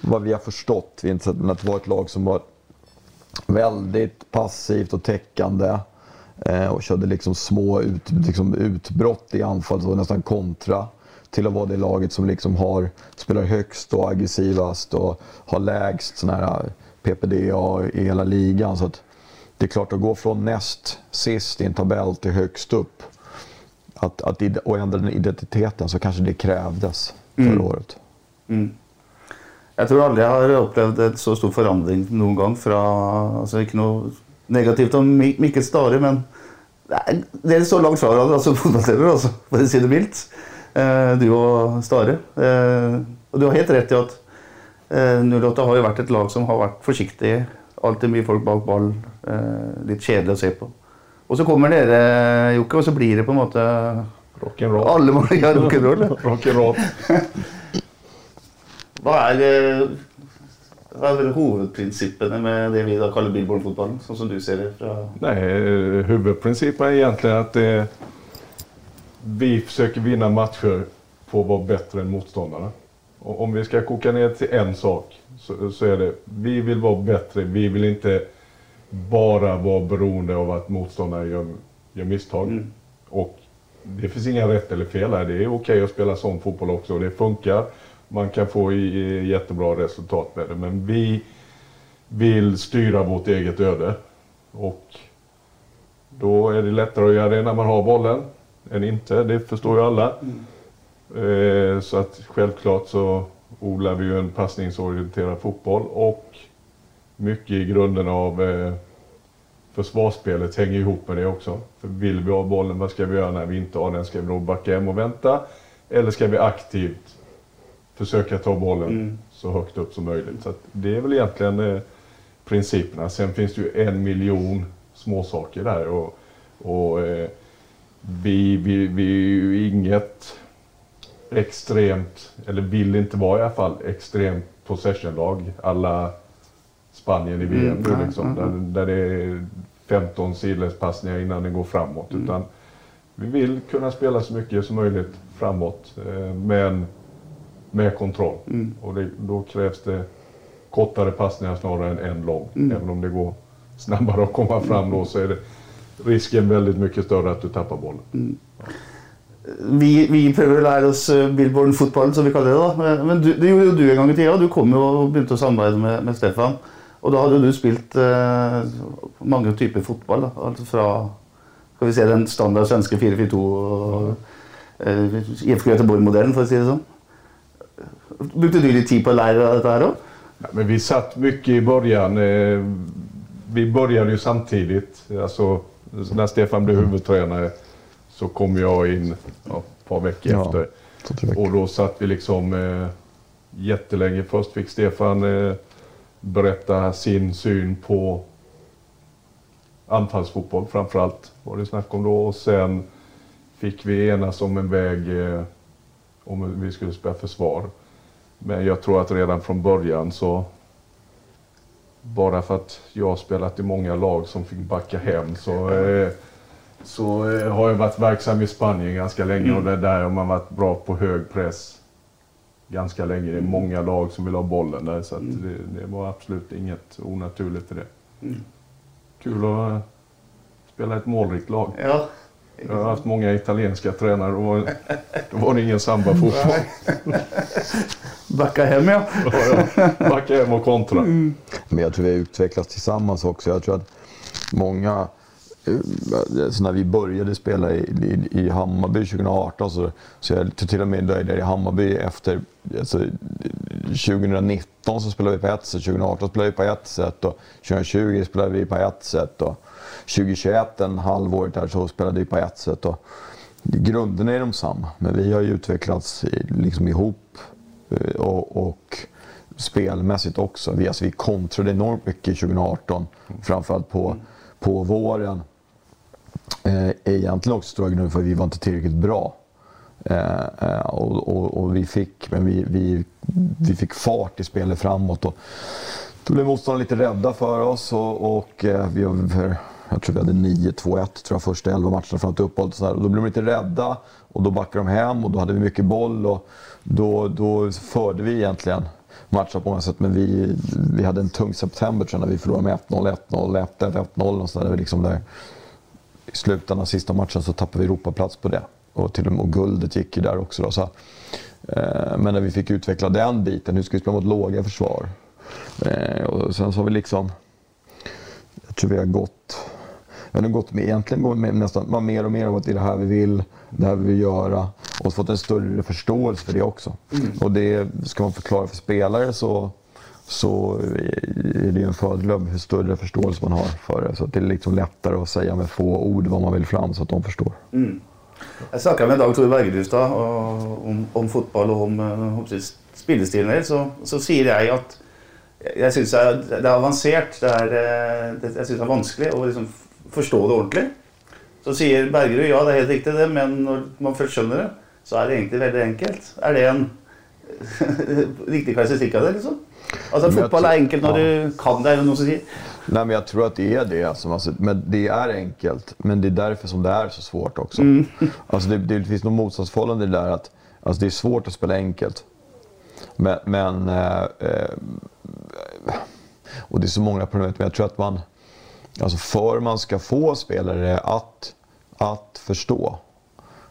vad vi har förstått, vi inte sett, men att vara ett lag som var väldigt passivt och täckande. Eh, och körde liksom små ut, liksom utbrott i anfall, så nästan kontra. Till att vara det laget som liksom har, spelar högst och aggressivast och har lägst sån här PPDA i hela ligan. Så att det är klart att gå från näst sist i en tabell till högst upp att, att, och ändra den identiteten så kanske det krävdes förra året. Jeg tror jeg har opplevd et så stor forandring noen gang. Fra, altså ikke noe negativt om Mi- Mikkel Stare, men det er- dere står langt fra hverandre altså fotballspillere, altså, for å si det mildt. Eh, du og Stare. Eh, og du har helt rett i at eh, 08 har jo vært et lag som har vært forsiktig. Alltid mye folk bak ball. Eh, litt kjedelig å se på. Og så kommer dere, Jokke, og så blir det på en måte Rock'n'roll. Alle må ja, rock'n'roll. ja. Hva er, eh, hva er hovedprinsippene med det vi da kaller Billborn-fotballen, sånn som du ser det fra Nej, eh, huvudprincipen är egentligen att eh, vi försöker vinna matcher på att vara bättre än motståndarna. Och om vi ska koka ner till en sak så, så är det vi vill vara bättre. Vi vill inte bara vara beroende av att motståndare gör, gör misstag. Och det finns inga rätt eller fel här. Det är okej att spela sån fotboll också och det funkar. Man kan få jättebra resultat med det. Men vi vill styra vårt eget öde. Och då är det lättare att göra det när man har bollen än inte. Det förstår ju alla. Eh, så att självklart så odlar vi ju en passningsorienterad fotboll och mycket i grunden av eh, försvarsspelet hänger ihop med det också. För vill vi ha bollen, vad ska vi göra när vi inte har den? Ska vi då backa hem och vänta? Eller ska vi aktivt försöka ta bollen Mm. så högt upp som möjligt? Så det är väl egentligen eh, principerna. Sen finns det ju en miljon småsaker där. Och, och eh, vi, vi, vi är ju inget extremt, eller vill inte vara i alla fall, extremt possessionlag alla Spanien i VM Mm, nu ja, liksom. ja, ja. Där, där det är 15 sidledspassningar innan det går framåt. Mm. Utan vi vill kunna spela så mycket som möjligt framåt. Eh, men med kontroll. Mm. Och det, då krävs det kortare passningar snarare än en lång. Mm. Även om det går snabbare att komma fram då så är det risken väldigt mycket större att du tappar bollen. Vi, vi prøver å lære oss eh, Billborn-fotballen, som vi kaller det. da. Men- Men du, det gjorde jo du en gang i tida. Du kom jo og begynte å samarbeide med, med Stefan. Og da hadde du spilt eh, mange typer fotball. da. Altså fra skal vi se, den standard svenske 4-4-2 og eh, IFK Göteborg-modellen, for å si det sånn. Brukte du litt tid på å lære dette her òg? Ja, men vi satt mycket i början. Eh, vi började ju samtidigt. Alltså, när Stefan blev huvudtränare så kom jag in ja, ett par veckor Ja, efter. veckor. Och då satt vi liksom eh, jättelänge. Först fick Stefan eh, berätta sin syn på anfallsfotboll framförallt var det snack om då. Och sen fick vi enas om en väg eh, om vi skulle spela försvar. Men jag tror att redan från början så bara för att jag har spelat i många lag som fick backa hem så, eh, så eh, har jag varit verksam i Spanien ganska länge och det är där har man varit bra på hög press ganska länge. Det är många lag som vill ha bollen där så att det, det var absolut inget onaturligt i det. Kul att eh, spela ett målrikt lag. Ja. Jag har haft många italienska tränare och då var, då var det ingen samba-fotboll. Backa hem, ja. Backa hem och kontra. Men jag tror vi har utvecklats tillsammans också. Jag tror att många, eh, så när vi började spela i, i, i Hammarby 2018, så, så jag till och med där i Hammarby efter, alltså, 2019 så spelade vi på ett sätt, 2018 spelade vi på ett sätt och 2020 spelade vi på ett sätt. Och 2021, en halvåret där, så spelade vi på ett sätt. Och grunderna är de samma, men vi har ju utvecklats liksom ihop eh, och, och spelmässigt också. Vi, alltså, vi kontrade enormt mycket 2018, framförallt på, på våren. Eh, egentligen också stora grunden för att vi var inte tillräckligt bra. Eh, eh, och, och, och vi fick, men vi, vi, vi fick fart i spelet framåt. Och då blev motståndarna lite rädda för oss och, och eh, vi har, jag tror vi hade 9-2-1 tror jag, första 11 matcherna fram till uppehållet. och så här. Och då blev de lite rädda och då backade de hem och då hade vi mycket boll. Och då, då förde vi egentligen matchen på många sätt. Men vi, vi hade en tung september tror jag, när vi förlorade med 1-0, 1-0, 1-1, 1-0 och sådär. Liksom där. I slutändan av sista matchen så tappade vi Europaplats på det. Och, till och, med, och guldet gick ju där också. Då, så, eh, men när vi fick utveckla den biten, hur ska vi spela mot låga försvar? Eh, och sen så har vi liksom, jag tror vi har gått, vi har gått med, egentligen gått med nästan man mer och mer av att det är det här vi vill, det här vi vill göra. Och fått en större förståelse för det också. Och det ska man förklara för spelare så, så är det ju en fördel hur större förståelse man har för det. Så att det är liksom lättare att säga med få ord vad man vill fram så att de förstår. Jeg snakka med Dag Tore Bergerudstad og- om, om fotball og om eh, om spillestilen. Så, så sier jeg at jeg syns det er avansert. Det er, eh, det, jeg syns det er vanskelig å liksom forstå det ordentlig. Så sier Bergerud ja, det er helt riktig det, men når man først skjønner det, så er det egentlig veldig enkelt. Er det en riktig karakteristikk av det? liksom? Fotball tror- er enkelt når ja. du kan det, er det noen som sier. Nej, men jag tror att det är det. Alltså, alltså, men det är enkelt, men det är därför som det är så svårt också. Alltså, det, det finns något motsatsförhållande där att alltså, det är svårt att spela enkelt. Men, men eh, eh, och det är så många problem, men jag tror att man, alltså för man ska få spelare att, att förstå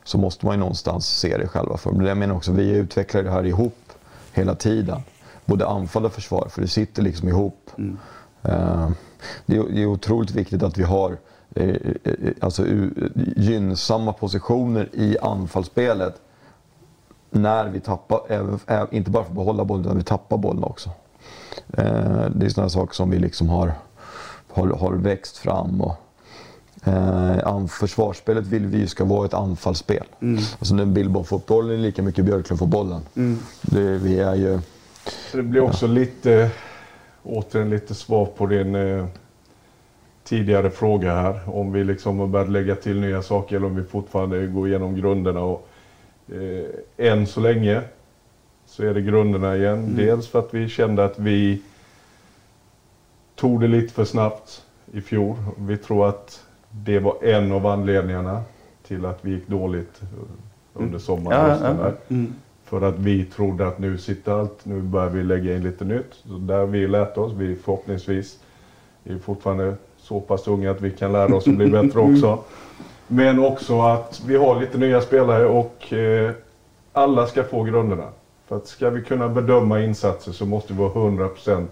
så måste man ju någonstans se det själva. För men jag menar också, vi utvecklar det här ihop hela tiden. Både anfall och försvar, för det sitter liksom ihop. Eh, det, är, otroligt viktigt att vi har eh, eh, alltså, gynnsamma positioner i anfallsspelet när vi tappar, inte bara för att behålla bollen, utan vi tappar bollen också. Det är sådana saker som vi liksom har har, har växt fram. Och, eh, försvarsspelet vill vi ju ska vara ett anfallsspel. Mm. Alltså när Billborn-fotbollen är lika mycket Björklund-fotbollen. Mm. Det, vi är ju... det blir också ja. lite, återigen lite svar på din eh, tidigare fråga här. Om vi liksom har börjat lägga till nya saker eller om vi fortfarande går igenom grunderna. Och, eh, än så länge så är det grunderna igen. Mm. Dels för att vi kände att vi tog det lite för snabbt i fjol. Vi tror att det var en av anledningarna till att vi gick dåligt under mm. sommaren. Ja, ja, ja. Mm. För att vi trodde att nu sitter allt, nu börjar vi lägga in lite nytt. Så där vi lärt oss, vi förhoppningsvis är fortfarande så pass unga att vi kan lära oss att bli bättre också. Men också att vi har lite nya spelare och eh, alla ska få grunderna. För att ska vi kunna bedöma insatser så måste vi vara 100%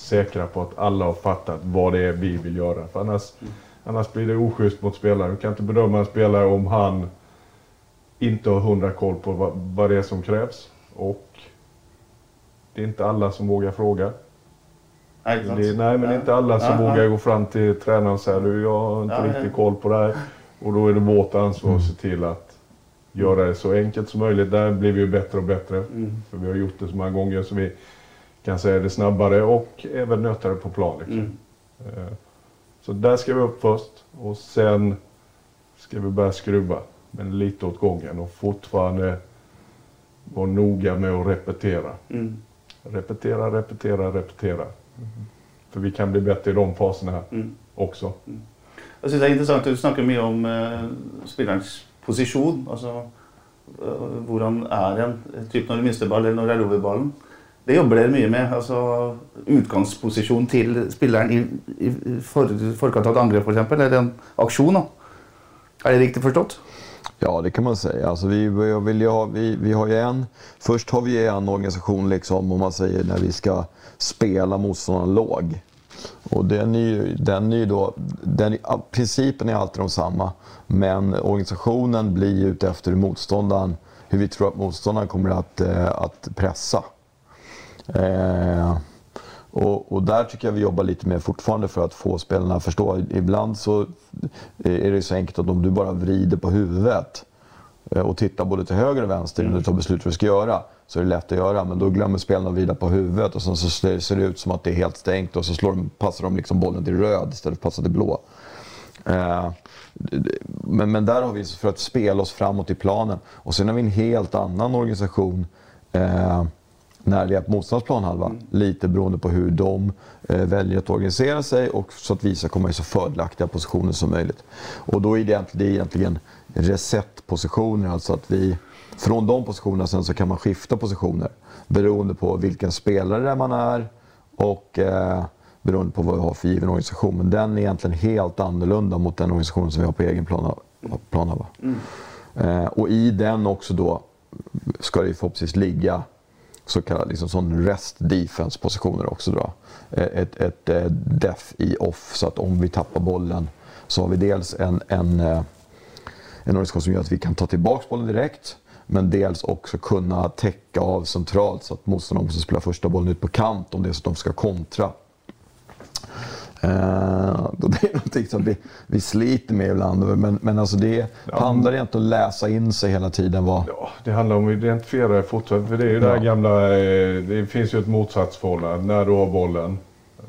säkra på att alla har fattat vad det är vi vill göra. För annars, mm. annars blir det oschysst mot spelaren. Vi kan inte bedöma en spelare om han inte har hundra koll på vad, vad det är som krävs. Och det är inte alla som vågar fråga. Nej, det, nej men ja. inte alla som ja, vågar ja. gå fram till tränaren och säga du, jag har inte riktigt koll på det här. Och då är det vårt ansvar att se till att göra det så enkelt som möjligt. Där blir vi ju bättre och bättre. Mm. För vi har gjort det så många gånger så vi kan säga det snabbare och även nöta det på plan. Liksom. Mm. Eh, så där ska vi upp först och sen ska vi börja skruva. Men lite åt gången och fortfarande vara noga med att repetera. Mm. Repetera, repetera, repetera. För vi kan bli bättre i de faserna mm. också. Mm. Jag syns det är intressant, du snackar mycket om eh, spelarens position. Altså uh, hvordan er en typ når du mister ball, eller når det er over ballen. Det jobber dere mye med. altså Utgangsposisjon til spilleren i, i for, forkant av et angrep, f.eks. Eller en aksjon. da. Er det riktigt förstått? Ja, det kan man säga. Alltså vi, vill ha, vi, vi har ju en, först har vi en organisation, liksom, om man säger när vi ska spela motståndaren låg. Och den är ju, den är då, den, principen är alltid samma, men organisationen blir ute efter motståndaren, hur vi tror att motståndaren kommer att, eh, att pressa. Eh, och, och, där tycker jag vi jobbar lite mer fortfarande för att få spelarna att förstå. Ibland så eh, är det så enkelt att om du bara vrider på huvudet eh, och tittar både till höger och vänster innan du tar beslut vad du ska göra så är det lätt att göra. Men då glömmer spelarna att vrida på huvudet och sen så ser det ut som att det är helt stängt och så slår de, passar de liksom bollen till röd istället för att passa till blå. Eh, men, men där har vi för att spela oss framåt i planen. Och sen har vi en helt annan organisation eh, när det är på motståndarens planhalva. Mm. Lite beroende på hur de eh, väljer att organisera sig och så att vi ska komma i så fördelaktiga positioner som möjligt. Och då är det, det är egentligen reset-positioner, alltså att vi från de positionerna sen så kan man skifta positioner beroende på vilken spelare man är och eh, beroende på vad vi har för given organisation. Men den är egentligen helt annorlunda mot den organisation som vi har på egen planhalva. Mm. Eh, och i den också då ska det förhoppningsvis ligga så kallade liksom sån rest defense positioner också. Då. Eh, ett, ett, ett def i off så att om vi tappar bollen så har vi dels en, en, eh, en organisation som gör att vi kan ta tillbaka bollen direkt men dels också kunna täcka av centralt så att motståndaren måste spela första bollen ut på kant om det är så att de ska kontra. Uh, det är någonting som vi, vi sliter med ibland. Men, men alltså det ja. handlar egentligen om att läsa in sig hela tiden. Vad... Ja, det handlar om att identifiera fortsatt. För det är ju ja. det gamla, eh, det finns ju ett motsatsförhållande. När du har bollen,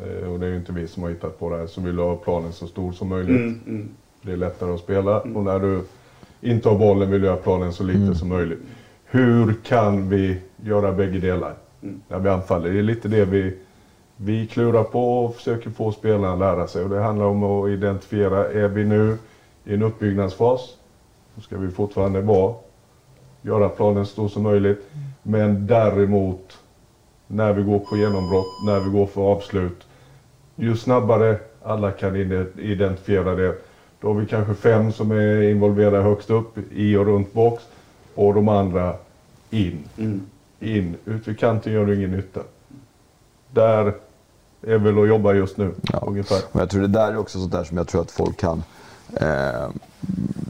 eh, och det är ju inte vi som har hittat på det här, så vill du ha planen så stor som möjligt. Mm, mm. Det är lättare att spela. Mm. Och när du inte har bollen vill göra planen så lite mm. som möjligt. Hur kan vi göra bägge delar mm. när vi anfaller? Det är lite det vi, vi klurar på och försöker få spelarna att lära sig. Och det handlar om att identifiera, är vi nu i en uppbyggnadsfas, då ska vi fortfarande vara, göra planen så stor som möjligt. Men däremot, när vi går på genombrott, när vi går för avslut, ju snabbare alla kan identifiera det, då har vi kanske fem som är involverade högst upp i och runt box och de andra in. Mm. In. Ut vid kanten gör det ingen nytta. Där är väl att jobba just nu. Ja. Ungefär. Men jag tror det där är också sånt där som jag tror att folk kan... Eh,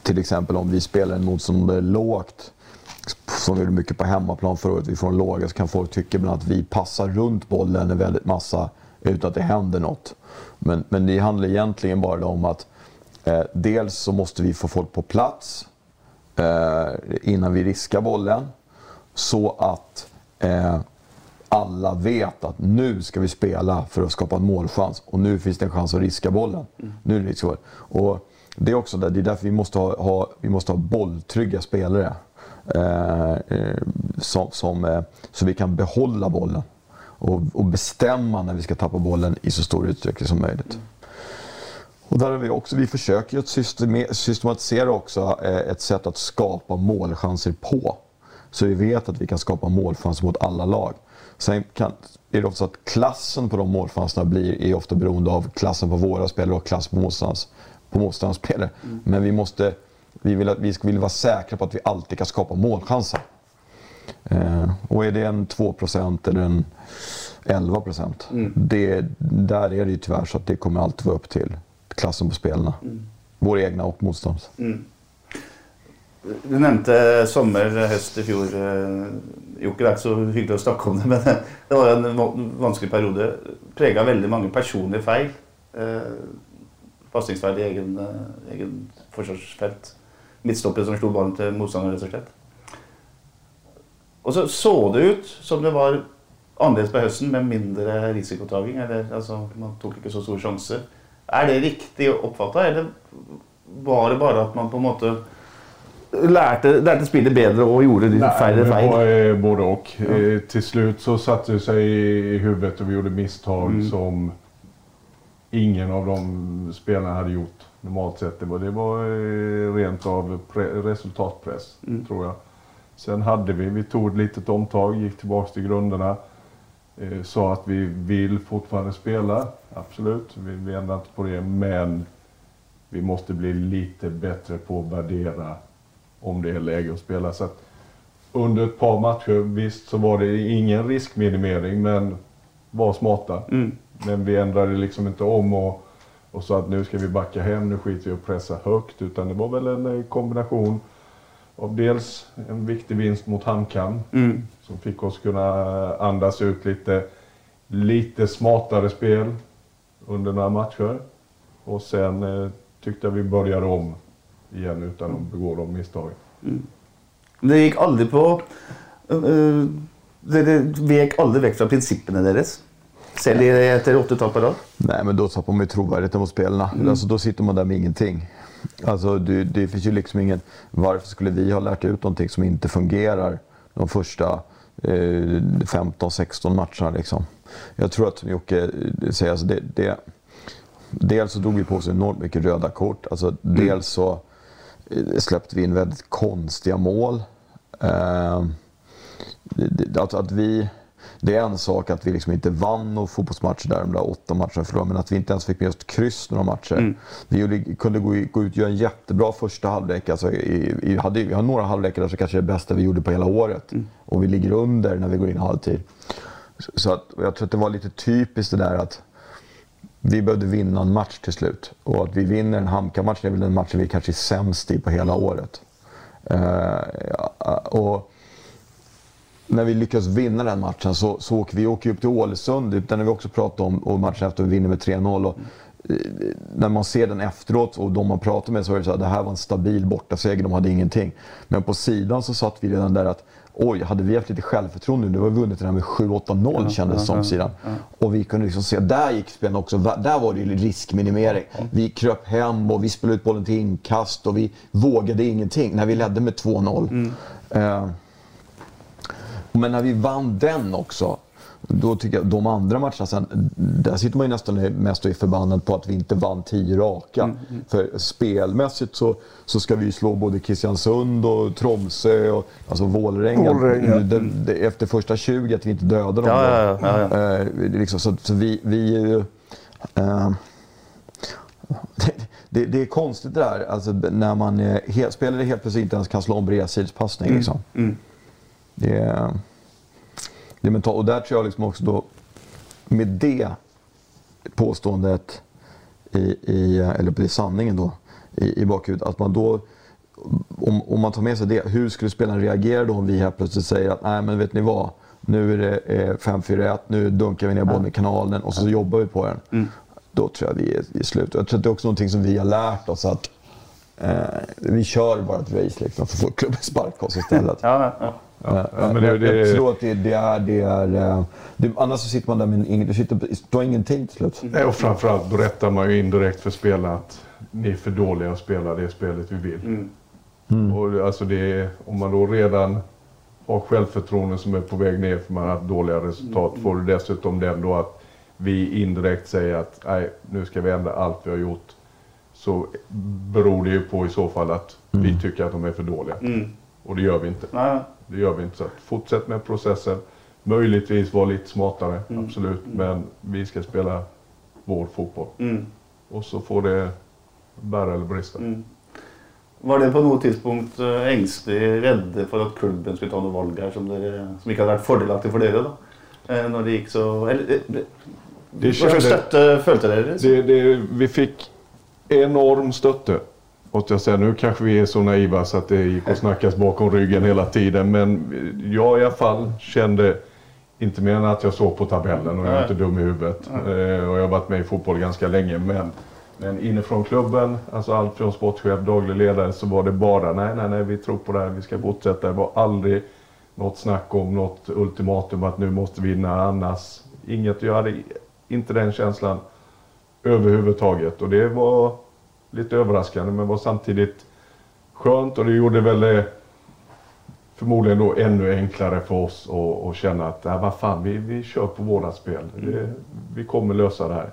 till exempel om vi spelar en motståndare lågt, som vi gjorde mycket på hemmaplan förra året, vi får en låga, så kan folk tycka ibland att vi passar runt bollen en väldigt massa utan att det händer något. Men, men det handlar egentligen bara om att eh, dels så måste vi få folk på plats eh, innan vi riskar bollen. Så att eh, alla vet att nu ska vi spela för att skapa en målchans och nu finns det en chans att riska bollen. Nu är det risk och det är också där, det är därför vi måste ha, ha, vi måste ha bolltrygga spelare. Eh, eh, som, som, eh, så vi kan behålla bollen och, och, bestämma när vi ska tappa bollen i så stor utsträckning som möjligt. Och där har vi också, vi försöker att systematisera också eh, ett sätt att skapa målchanser på. Så vi vet att vi kan skapa målchanser mot alla lag. Sen kan, är det ofta så att klassen på de målchanserna blir, är ofta beroende av klassen på våra spelare och klassen på motståndarens på motståndarspelare. Mm. Men vi, måste, vi, vill, vi vill vara säkra på att vi alltid kan skapa målchanser. Eh, och är det en 2% eller en 11 mm. det, där är det ju tyvärr så att det kommer alltid vara upp till klassen på spelarna. Mm. Vår egna och motståndarens. Mm. Du nämnde eh, sommar, eh, höst i fjol. Jocke, det är inte så hyggligt att snacka om det, men det var en vansklig period. Präglade väldigt många personliga fel. Eh, Fastighetsvärde Pasningsfeil i egen, egen forsvarsfelt. Midtstopper som slo ballen til motstanderen, rett og slett. Og så så det ut som det var annerledes på høsten, med mindre risikotaking. Eller, altså, man tok ikke så store sjanser. Er det riktig oppfatta, eller var det bare at man på en måte lärde, lärde spillet bättre och gjorde lite färre fel? Eh, både och. Ja. Eh, till slut så satte det sig i huvudet och vi gjorde misstag mm. som ingen av de spelarna hade gjort normalt sett. Det var, det var eh, rent av resultatpress, mm. tror jag. Sen hade vi, vi tog ett litet omtag, gick tillbaka till grunderna. Eh, sa att vi vill fortfarande spela, absolut. Vi, vi ändrar inte på det, men vi måste bli lite bättre på att värdera om det är läge att spela. Så att under ett par matcher, visst så var det ingen riskminimering, men var smarta. Mm. Men vi ändrade liksom inte om och, och sa att nu ska vi backa hem, nu skiter vi och pressa högt. Utan det var väl en eh, kombination av dels en viktig vinst mot Hamkan mm. som fick oss kunna andas ut lite, lite smartare spel under några matcher. Och sen eh, tyckte jag vi började om igen utan att begå de misstagen. Mm. Det gick aldrig på... Uh, det, det vek aldrig väck från principerna deras? Säljer det efter åtta tal per dag? Nej, men då tappar man ju trovärdigheten mot spelarna. Mm. Alltså, då sitter man där med ingenting. Alltså, det, det finns ju liksom ingen... Varför skulle vi ha lärt ut någonting som inte fungerar de första eh, 15-16 matcherna? Liksom? Jag tror att, som Jocke säger, alltså det, det, dels så drog vi på oss enormt mycket röda kort. Alltså, mm. Dels så eh, släppte vi in väldigt konstiga mål. Eh, att, att vi det är en sak att vi liksom inte vann några fotbollsmatcher där, de där åtta matcherna förlorade, men att vi inte ens fick med oss ett kryss några matcher. Mm. Vi kunde gå, gå ut och göra en jättebra första halvlek. Alltså, i, i, hade, vi har några halvlekar där som kanske är det bästa vi gjorde på hela året. Mm. Och vi ligger under när vi går in i halvtid. Så, så att, jag tror att det var lite typiskt det där att vi behövde vinna en match till slut. Och att vi vinner en Hamka-match är väl den matchen vi kanske är sämst i på hela året. Uh, och när vi lyckas vinna den matchen så, så åker vi åker upp till Ålesund, den har vi också pratat om, och matchen efter vi vinner med 3-0. Och, eh, när man ser den efteråt och de man pratar med så är det så att det här var en stabil bortaseger, de hade ingenting. Men på sidan så satt vi redan där att oj, hade vi haft lite självförtroende nu, då har vi vunnit den här med 7-8-0 ja, kändes det ja, som ja, sidan. Och vi kunde liksom se, där gick spelarna också, där var det ju riskminimering. Vi kröp hem och vi spelade ut bollen till inkast och vi vågade ingenting när vi ledde med 2-0. Mm. Uh, men när vi vann den också, då tycker jag de andra matcherna sen, där sitter man ju nästan mest och är förbannad på att vi inte vann tio raka. Mm, mm. För spelmässigt så, så ska vi slå både Kristiansund och Tromsö och alltså Vålerenga. Mm. Efter första 20 att vi inte dödade dem. Ja, ja, ja, ja. Eh, liksom, så, så, vi... vi eh, det, det, det, är konstigt det där, alltså, när man eh, spelare helt plötsligt inte ens kan slå en bredsidespassning. Mm, liksom. Mm. Det är, det är mentalt. Och där tror jag liksom också då, med det påståendet, i, i, eller det sanningen då, i, i bakhuvudet, att man då om, om man tar med sig det, hur skulle spelaren reagera då om vi här plötsligt säger att nej men vet ni vad, Nu är det eh, 5-4-1, nu dunkar vi ner bollen i kanalen och så jobbar vi på den. Mm. Då tror jag vi är, är slut. Jag tror att det är också någonting som vi har lärt oss att eh, vi kör bara ett race liksom, för att få klubben sparka oss istället. Ja, ja. Ja, ja, men det- är... Det är eh, det, annars så sitter man där med inget... Du, sitter, du har ingenting till slut. Nej, och framförallt berättar man ju indirekt för spelarna att ni är för dåliga att spela det spelet vi vill. Och det- alltså det om man då redan har självförtroende som är på väg ner för man har haft dåliga resultat. Får du dessutom den då att vi indirekt säger att nej, nu ska vi ändra allt vi har gjort. Så beror det ju på i så fall att vi tycker att de är för dåliga. Och det gör vi inte. Nej. Det gör vi inte. Så fortsätt med processen. Möjligtvis vara lite smartare, absolut. Men vi ska spela vår fotboll. Mm. Och så får det bära eller brista. Var det på något tidspunkt eh, ängslig, rädda för att klubben skulle ta något valg här som, dere, som inte hade varit fördelaktigt för er då? Eh, när det gick så... Eller, eh, Det kändes- stötte följde dere? Det, det, vi fick enorm stötte. Och jag säger, nu kanske vi är så naiva så att det gick att snackas bakom ryggen hela tiden. Men jag i alla fall kände, inte mer än att jag såg på tabellen och jag är inte dum i huvudet. Eh, och jag har varit med i fotboll ganska länge. Men, men inifrån klubben, alltså allt från sportchef, daglig ledare, så var det bara nej, nej, nej, vi tror på det här, vi ska fortsätta. Det var aldrig något snack om något ultimatum att nu måste vi vinna annars. Inget, jag hade inte den känslan överhuvudtaget. Och det var lite överraskande men var samtidigt skönt och det gjorde väl det förmodligen då ännu enklare för oss att, att känna att äh, vad fan, vi, vi kör på våra spel. Det, vi kommer lösa det här.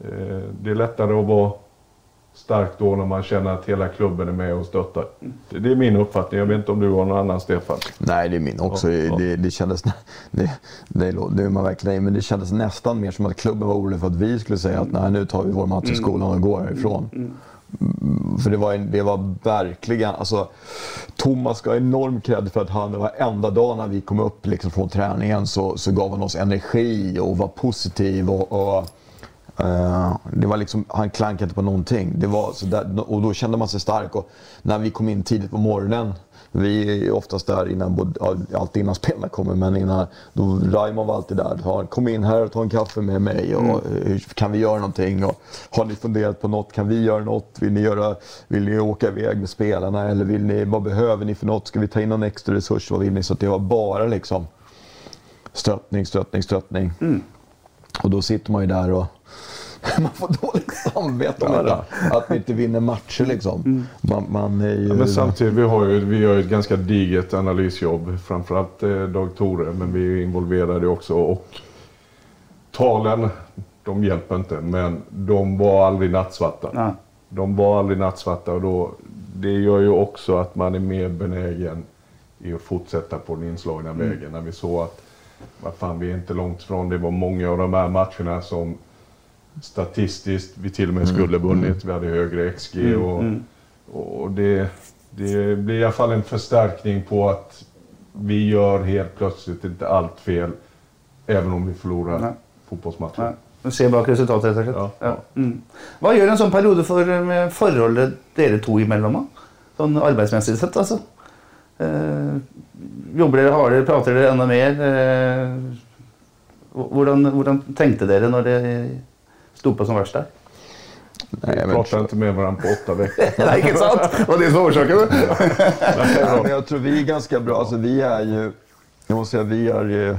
Eh, det är lättare att vara stark då när man känner att hela klubben är med och stöttar. Det, är min uppfattning. Jag vet inte om du har någon annan Stefan? Nej, det är min också. Ja, ja. Det, det kändes... Det, det, är man verkligen nej, men det kändes nästan mer som att klubben var orolig för att vi skulle säga att nej, nu tar vi vår match i skolan och går härifrån. Mm, För det var, en- det var verkligen... Alltså, Thomas ska ha enorm cred för att han varenda dag när vi kom upp liksom från träningen så, så gav han oss energi och var positiv. och, och Eh, det var liksom, han klankade inte på någonting. Det var så där, och då kände man sig stark. Och när vi kom in tidigt på morgonen, vi är oftast där innan, alltid innan spelarna kommer, men innan, då Raymond var alltid där. Kom in här och ta en kaffe med mig. Och, hur, kan vi göra någonting? Och, har ni funderat på något? Kan vi göra något? Vill ni, göra, vill ni åka iväg med spelarna? Eller vill ni, vad behöver ni för något? Ska vi ta in någon extra resurs? Vad vill ni? Så det var bara liksom stöttning, stöttning, stöttning. Och då sitter man ju där och man får dåligt samvete om det. Att vi inte vinner matcher liksom. Man, man är ju... Ja, men samtidigt, vi har ju vi gör ju ett ganska digert analysjobb. Framförallt eh, Dag Tore, men vi är involverade också. Och talen, de hjälper inte, men de var aldrig nattsvarta. Nej. De var aldrig nattsvarta och då, det gör ju också att man är mer benägen i att fortsätta på den inslagna vägen. När vi såg att, vad fan, vi är inte långt ifrån. Det var många av de här matcherna som statistiskt vi till och med skulle vunnit. Vi hade högre XG och, och det, det blir i alla fall en förstärkning på att vi gör helt plötsligt inte allt fel. Även om vi förlorar Nej. fotbollsmatcher. Nej. Du ser bak resultatet, slett. Ja, Ja. Mm. Hva gjør en sånn periode for med forholdet dere to imellom? da? Sånn arbeidsmessig sett, altså. Eh, jobber dere hardere, prater dere enda mer? Eh, hvordan tenkte dere når det på som verst der? Nej, jag pratar inte med varandra på åtta veckor. Nei, ikke sant? Det var det som. Ja, men jag tror vi är ganska bra. Alltså, vi är ju, jag måste säga, vi är ju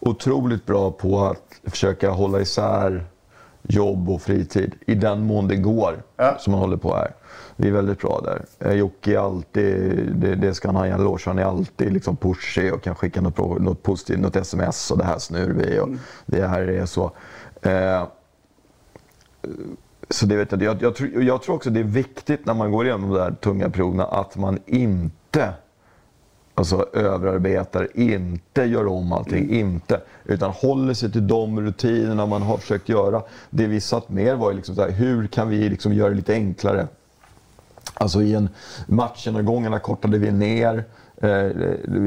otroligt bra på att försöka hålla isär jobb och fritid i den mån det går Ja. som man håller på här. Vi är väldigt bra där. Eh, Jocke är alltid, det, det ska han ha en eloge han är alltid liksom pushig och kan skicka något, något positivt, något sms och det här snur vi och det här är så. Eh, så det vet jag, jag, jag, tror, jag tror också det är viktigt när man går igenom de där tunga perioderna att man inte alltså, överarbetar, inte gör om allting, inte. Utan håller sig till de rutinerna man har försökt göra. Det vi satt mer var liksom så här, hur kan vi liksom göra det lite enklare? Alltså i en matchgenomgångarna kortade vi ner. Eh,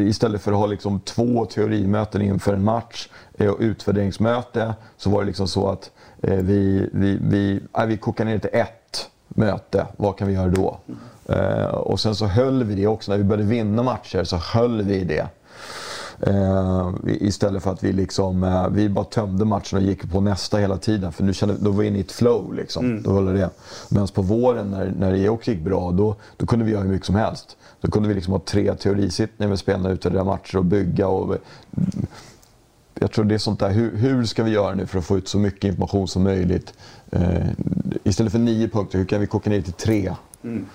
istället för att ha liksom två teorimöten inför en match eh, och utvärderingsmöte så var det liksom så att vi, vi, vi, nej, vi kokade ner det till ett möte. Vad kan vi göra då? Eh, och sen så höll vi det också. När vi började vinna matcher så höll vi det. Eh, istället för att vi liksom, eh, vi bara tömde matchen och gick på nästa hela tiden. För nu kände, då var vi inne i ett flow liksom. Mm. Då var det det. Medan på våren när, när det också gick bra, då, då kunde vi göra hur mycket som helst. Då kunde vi liksom ha tre teorisittningar med spelarna, utvärdera matcher och bygga. Och, jag tror det är sånt där, hur, hur ska vi göra nu för att få ut så mycket information som möjligt? Eh, istället för nio punkter, hur kan vi koka ner till tre? Mm.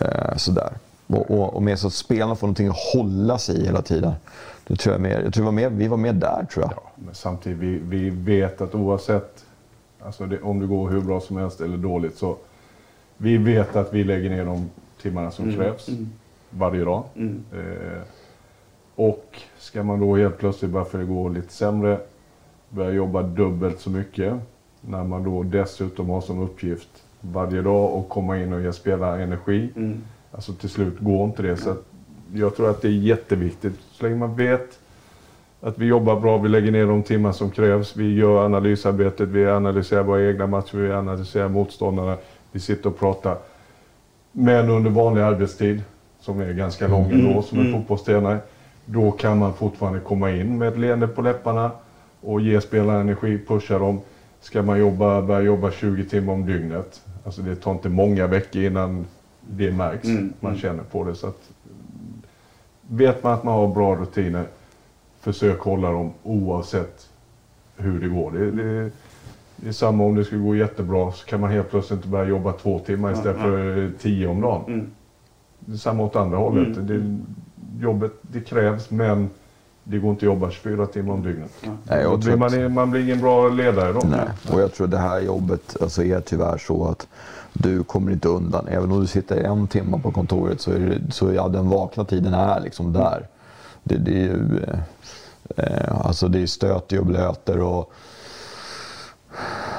Eh, sådär. Och, och, och med så att spelarna får någonting att hålla sig i hela tiden. Det tror jag, mer, jag tror vi, var med, vi var med där, tror jag. Ja, men samtidigt, vi, vi vet att oavsett alltså det, om det går hur bra som helst eller dåligt så vi vet att vi lägger ner de timmarna som Mm, krävs mm. varje dag. Mm. Eh, och ska man då helt plötsligt, bara för det går lite sämre, börja jobba dubbelt så mycket. När man då dessutom har som uppgift varje dag att komma in och ge spelare energi. Mm. Alltså till slut går inte det. Så att jag tror att det är jätteviktigt. Så länge man vet att vi jobbar bra, vi lägger ner de timmar som krävs. Vi gör analysarbetet, vi analyserar våra egna matcher, vi analyserar motståndarna. Vi sitter och pratar. Men under vanlig arbetstid, som är ganska lång Mm, ändå som en mm. fotbollstränare. Då kan man fortfarande komma in med ett leende på läpparna och ge spelarna energi, pusha dem. Ska man jobba, börja jobba 20 timmar om dygnet. Alltså det tar inte många veckor innan det märks. Mm, man mm. känner på det. Så att, vet man att man har bra rutiner, försök hålla dem oavsett hur det går. Det, det, det är samma om det skulle gå jättebra så kan man helt plötsligt inte börja jobba två timmar istället Ja, för tio om dagen. Mm. Det är samma åt andra hållet. Mm. Det, jobbet det krävs men det går inte att jobba 24 timmar om dygnet. Nej, blir tror att- man, man blir ingen bra ledare då. Nej. Och jag tror det här jobbet alltså är tyvärr så att du kommer inte undan. Även om du sitter en timme på kontoret så är, det, så ja, den vakna tiden är liksom där. Det, det är ju eh, eh, alltså det är stöter och blöter och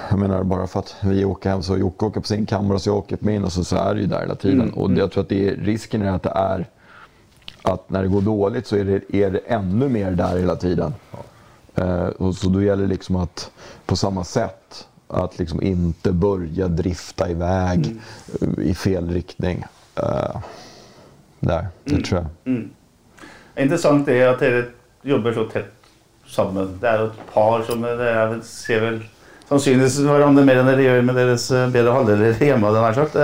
jag menar bara för att vi åker hem så Jocke åker på sin kammare och så jag åker på min och så, så är det ju där hela tiden. Mm, Och det, jag tror att det är, risken är att det är att när det går dåligt så är det, är det ännu mer där hela tiden. Eh, och så då gäller det liksom att på samma sätt att liksom inte börja drifta iväg eh, i fel riktning. Eh, där, det tror jag. Mm. Intressant är att ni jobbar så tätt samman. Det är ett par som dere ser väl sannsynligvis varandra mer än ni gör med deras eh, bättre halvdelar hemma. Den här sagt.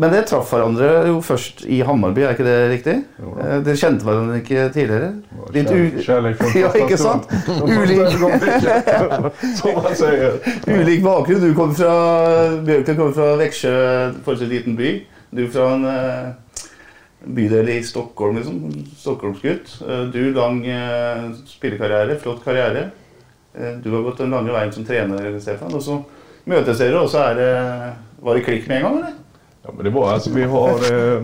Men dere traff hverandre jo først i Hammarby, er ikke det riktig? Jo da. Eh, Dere kjente hverandre ikke tidligere? Litt u... Ja, ikke sant? Ulik. Som man ulik bakgrunn. Du kommer fra Bjørklund kommer fra Växjö, forholdsvis liten by. Du fra en eh, bydel i Stockholm, liksom. Stockholmsgutt. Eh, Du lang spillekarriere, flott karriere. Du har gått den lange veien som trener, Stefan. Og så møtes dere, og så er det Var det klikk med en gang, eller? Ja, men det var alltså, vi har... Eh,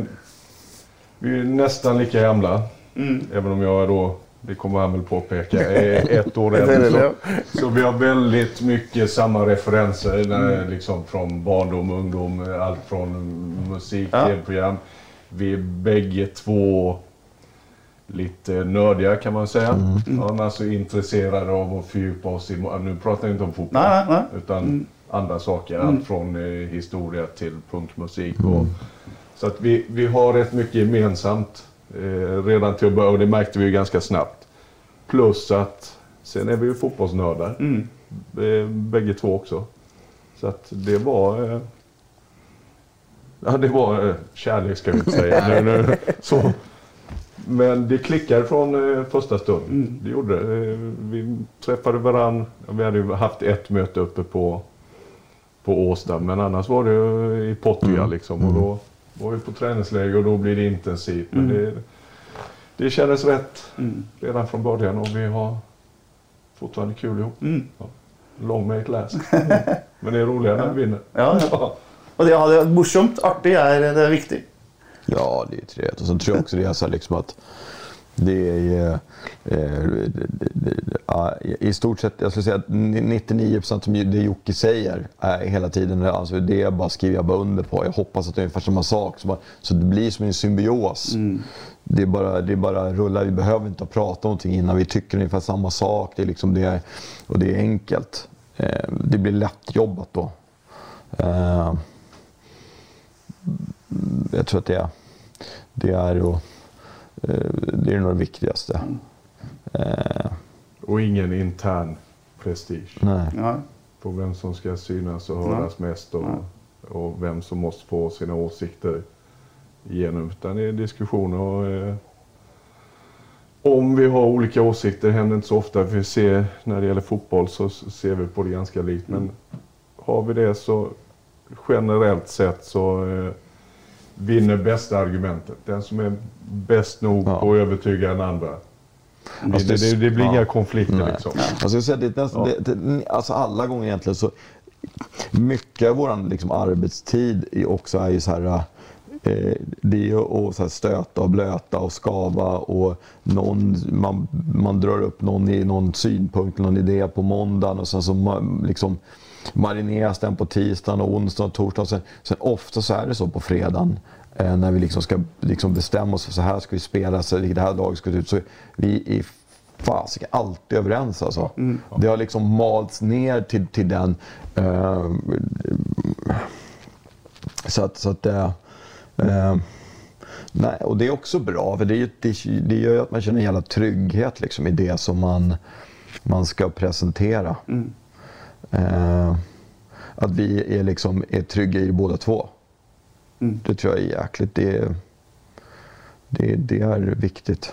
vi är nästan lika gamla. Mm. Även om jag då, det kommer han väl påpeka, är ett år äldre. Så, så vi har väldigt mycket samma referenser när, Mm. liksom, från barndom, ungdom, allt från musik, Ja. tv-program. Vi är bägge två lite nördiga kan man säga. Mm. Ja, men alltså intresserade av att fördjupa oss i, nu pratar jag inte om fotboll, Nej, nej, nej. utan Mm. Andra saker. Mm. Allt från eh, historia till punkmusik. Och, så att vi, vi har rätt mycket gemensamt eh, redan till att börja och det märkte vi ju ganska snabbt. Plus att sen är vi ju fotbollsnördar. Mm. Eh, bägge två också. Så att det var... Eh, ja, det var eh, kärlek ska vi inte säga. nu, nu, så. Men det klickade från eh, första stund. Mm. Det gjorde det. Eh, vi träffade varann. Vi hade haft ett möte uppe på, på Åsta. Men annars var det ju i Portugal liksom. Och då var vi på träningsläger och då blir det intensivt. Men Mm. det, det kändes rätt Mm. redan från början och vi har fortfarande kul ihop. Mm. Ja. Long may it last. Men det är roligare när vi vinner. Ja, ja. Och det det morsomt, artig, er, det är viktigt. Ja, det är trevligt. Och sen tror jag också det är så här liksom att det är eh, det- det- det- ja, i stort sett, jag skulle säga att 99 procent som det Jocke säger är hela tiden, alltså det bara skriver jag bara under på. Jag hoppas att det är ungefär samma sak. Så, bara, så det blir som en symbios. Det är bara, det är bara rulla, vi behöver inte prata någonting innan. Vi tycker ungefär samma sak. Det är liksom det, och det är enkelt. Eh, Det blir lättjobbat då. Eh, jag tror att det är, det är, eh, det är nog det viktigaste. Eh, Och ingen intern prestige. nej. På vem som ska synas och höras mest och, och vem som måste få sina åsikter igenom. Utan det är diskussioner och eh, om vi har olika åsikter händer inte så ofta. Vi ser när det gäller fotboll så ser vi på det ganska likt. Men har vi det så generellt sett så eh, vinner bästa argumentet. Den som är bäst nog Ja. på att övertyga den andra. Det, Alltså, det, det, det blir ja. inga konflikter Nej. liksom. Alltså jag det, nästan, det, det, alltså alla gånger egentligen så mycket av vår liksom arbetstid är också är ju så här eh, det är ju att så här stöta och blöta och skava och någon, man, man drar upp någon, i, någon synpunkt, någon idé på måndagen och sen så ma- liksom marineras den på tisdagen och onsdagen och torsdagen. Sen, sen ofta så är det så på fredagen eh, när vi liksom ska liksom bestämma oss för så här ska vi spela, så det här laget ska ut. Så vi är fasiken alltid överens alltså. Det har liksom malts ner till, till den. Eh, så att, så att eh, eh, nej, och det är också bra för det, det, det gör ju att man känner en jävla trygghet liksom, i det som man, man ska presentera. Eh, att vi är, liksom, är trygga i båda två. Det tror jag är jäkligt. Det, är- det, det är viktigt.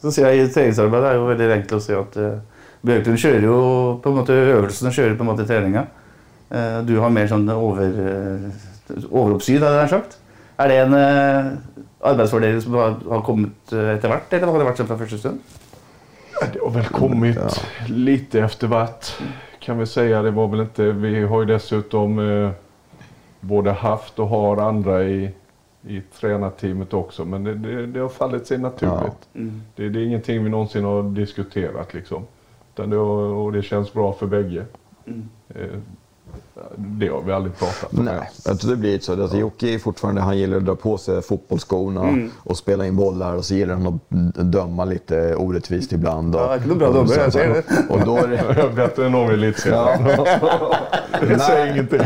Så ser jeg I treningsarbeid er det jo veldig enkelt å se at uh, Bjørklund kjører jo på en måte øvelsene kjører på en måte treninga. Eh, du har mer sånn over, uh, overoppsyn, hadde jeg sagt. Er det en uh, arbeidsfordeling som har, har kommet uh, etter hvert, eller har det vært sånn fra første stund? Det har väl kommit lite efter vart kan vi säga. Det var väl inte, vi har ju dessutom eh, både haft och har andra i, i tränarteamet också. Men det, det, det har fallit sig naturligt. Det, det är ingenting vi någonsin har diskuterat liksom. Utan det, och det känns bra för bägge. Eh, det har vi aldrig pratat om. Nej, jag tror det blir så. Alltså, Jocke är fortfarande, han gillar att dra på sig fotbollsskorna Mm. och spela in bollar och så gillar han att döma lite orättvist ibland. Och, Ja, det är bra domare, jag ser det. Och då är det, Jag är bättre än någon i elitserien. Det säger ingenting.